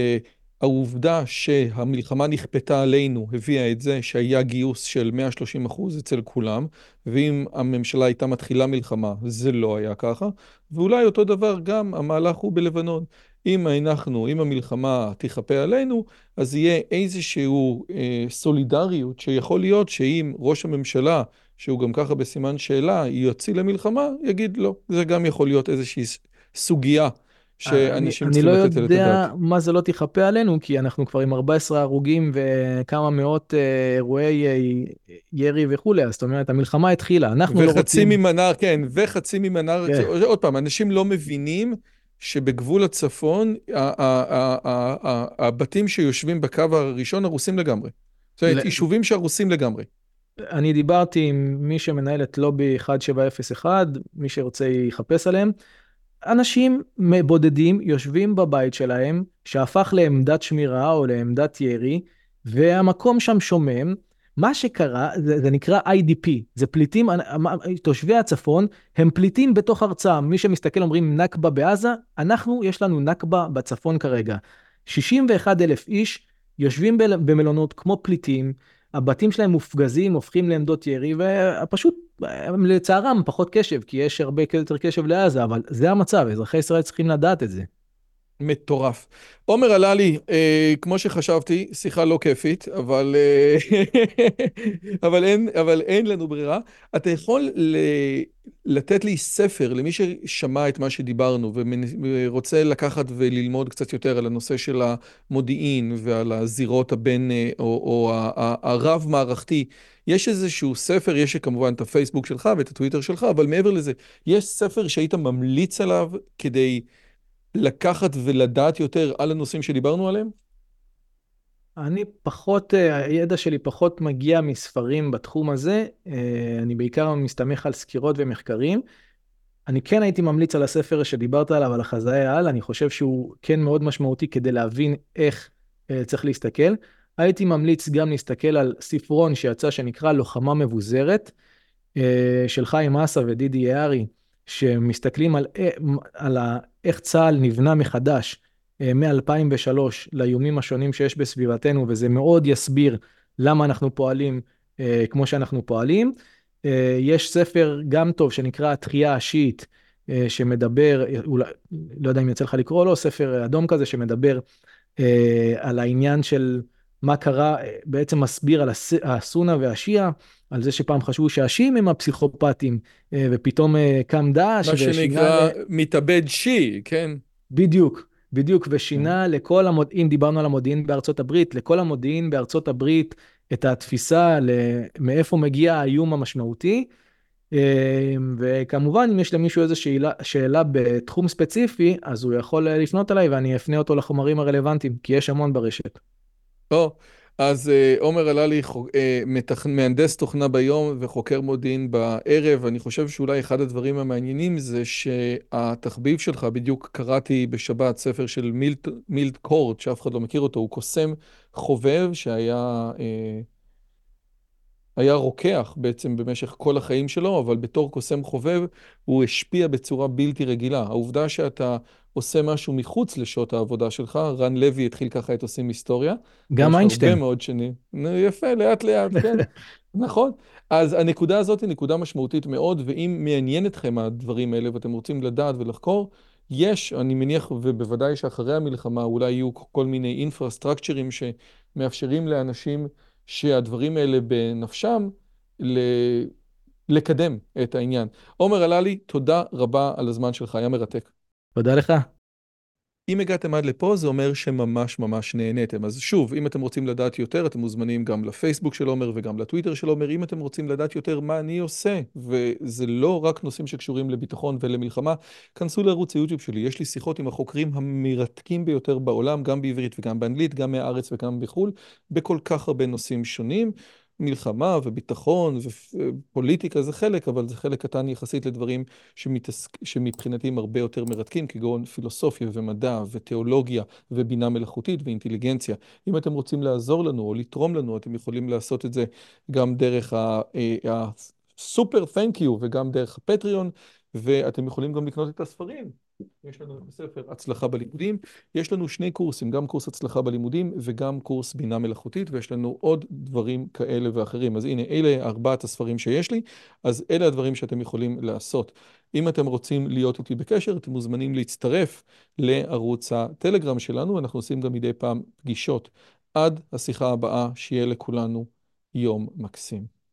העובדה שהמלחמה נכפתה עלינו הביאה את זה שהיה גיוס של 130 אחוז אצל כולם, ואם הממשלה הייתה מתחילה מלחמה זה לא היה ככה, ואולי אותו דבר גם המהלך הוא בלבנון. אם אנחנו, אם המלחמה תיכפה עלינו, אז יהיה איזושהי אה, סולידריות שיכול להיות שאם ראש הממשלה, שהוא גם ככה בסימן שאלה, יוציא למלחמה, יגיד לא. זה גם יכול להיות איזושהי סוגיה. שאנשים צריכים לתת את הדעת. אני לא יודע מה זה לא תכפה עלינו, כי אנחנו כבר עם 14 הרוגים וכמה מאות אה, אירועי אה, ירי וכולי, אז זאת אומרת, המלחמה התחילה, אנחנו לא רוצים... וחצי ממנר, כן, וחצי ממנר, כן. עוד פעם, אנשים לא מבינים שבגבול הצפון, הבתים שיושבים בקו הראשון הרוסים לגמרי. זאת אומרת, יישובים שהרוסים לגמרי. אני דיברתי עם מי שמנהל את לובי 1701, מי שרוצה יחפש עליהם. אנשים בודדים יושבים בבית שלהם, שהפך לעמדת שמירה או לעמדת ירי, והמקום שם שומם. מה שקרה, זה, זה נקרא IDP, זה פליטים, תושבי הצפון הם פליטים בתוך ארצם. מי שמסתכל אומרים נכבה בעזה, אנחנו, יש לנו נכבה בצפון כרגע. 61 אלף איש יושבים במלונות כמו פליטים, הבתים שלהם מופגזים, הופכים לעמדות ירי, ופשוט, לצערם, פחות קשב, כי יש הרבה יותר קשב לעזה, אבל זה המצב, אזרחי ישראל צריכים לדעת את זה. מטורף. עומר עלה לי, אה, כמו שחשבתי, שיחה לא כיפית, אבל, אה, אבל, אין, אבל אין לנו ברירה. אתה יכול ל, לתת לי ספר למי ששמע את מה שדיברנו ורוצה לקחת וללמוד קצת יותר על הנושא של המודיעין ועל הזירות הבין, אה, או, או הרב-מערכתי. יש איזשהו ספר, יש כמובן את הפייסבוק שלך ואת הטוויטר שלך, אבל מעבר לזה, יש ספר שהיית ממליץ עליו כדי... לקחת ולדעת יותר על הנושאים שדיברנו עליהם? אני פחות, אה, הידע שלי פחות מגיע מספרים בתחום הזה, אה, אני בעיקר מסתמך על סקירות ומחקרים. אני כן הייתי ממליץ על הספר שדיברת עליו, על החזאי העל, אני חושב שהוא כן מאוד משמעותי כדי להבין איך אה, צריך להסתכל. הייתי ממליץ גם להסתכל על ספרון שיצא שנקרא לוחמה מבוזרת, של חיים אסה ודידי יערי, שמסתכלים על, על איך צה"ל נבנה מחדש אה, מ-2003 לאיומים השונים שיש בסביבתנו, וזה מאוד יסביר למה אנחנו פועלים אה, כמו שאנחנו פועלים. אה, יש ספר גם טוב שנקרא התחייה השיעית, שמדבר, אולי, לא יודע אם יצא לך לקרוא לו, ספר אדום כזה שמדבר על העניין של מה קרה, בעצם מסביר על הסונה והשיעה, על זה שפעם חשבו שהשיעים הם הפסיכופטים, אה, ופתאום אה, קם דאעש. מה שנקרא מתאבד שיעי, כן? בדיוק, בדיוק, ושינה כן. לכל המודיעין, דיברנו על המודיעין בארצות הברית, לכל המודיעין בארצות הברית את התפיסה מאיפה מגיע האיום המשמעותי. אה, וכמובן, אם יש למישהו איזו שאלה, שאלה בתחום ספציפי, אז הוא יכול לפנות אליי ואני אפנה אותו לחומרים הרלוונטיים, כי יש המון ברשת. Oh. אז אה, עומר עלה לי אה, מהנדס תוכנה ביום וחוקר מודיעין בערב. אני חושב שאולי אחד הדברים המעניינים זה שהתחביב שלך, בדיוק קראתי בשבת ספר של מילט, מילט קורט, שאף אחד לא מכיר אותו, הוא קוסם חובב שהיה... אה, היה רוקח בעצם במשך כל החיים שלו, אבל בתור קוסם חובב הוא השפיע בצורה בלתי רגילה. העובדה שאתה עושה משהו מחוץ לשעות העבודה שלך, רן לוי התחיל ככה את עושים היסטוריה. גם איינשטיין. הרבה מאוד שנים. יפה, לאט לאט, כן. נכון. אז הנקודה הזאת היא נקודה משמעותית מאוד, ואם מעניין אתכם הדברים האלה ואתם רוצים לדעת ולחקור, יש, אני מניח, ובוודאי שאחרי המלחמה אולי יהיו כל מיני אינפרסטרקצ'רים שמאפשרים לאנשים שהדברים האלה בנפשם, ל... לקדם את העניין. עומר הללי, תודה רבה על הזמן שלך, היה מרתק. תודה לך. אם הגעתם עד לפה זה אומר שממש ממש נהניתם. אז שוב, אם אתם רוצים לדעת יותר, אתם מוזמנים גם לפייסבוק של עומר וגם לטוויטר של עומר. אם אתם רוצים לדעת יותר מה אני עושה, וזה לא רק נושאים שקשורים לביטחון ולמלחמה, כנסו לערוץ היוטיוב שלי. יש לי שיחות עם החוקרים המרתקים ביותר בעולם, גם בעברית וגם באנגלית, גם מהארץ וגם בחו"ל, בכל כך הרבה נושאים שונים. מלחמה וביטחון ופוליטיקה זה חלק, אבל זה חלק קטן יחסית לדברים שמתעסק, שמבחינתי הם הרבה יותר מרתקים, כגון פילוסופיה ומדע ותיאולוגיה ובינה מלאכותית ואינטליגנציה. אם אתם רוצים לעזור לנו או לתרום לנו, אתם יכולים לעשות את זה גם דרך הסופר תנק יו וגם דרך הפטריון, ואתם יכולים גם לקנות את הספרים. יש לנו את הספר הצלחה בלימודים, יש לנו שני קורסים, גם קורס הצלחה בלימודים וגם קורס בינה מלאכותית, ויש לנו עוד דברים כאלה ואחרים. אז הנה, אלה ארבעת הספרים שיש לי, אז אלה הדברים שאתם יכולים לעשות. אם אתם רוצים להיות איתי בקשר, אתם מוזמנים להצטרף לערוץ הטלגרם שלנו, אנחנו עושים גם מדי פעם פגישות. עד השיחה הבאה, שיהיה לכולנו יום מקסים.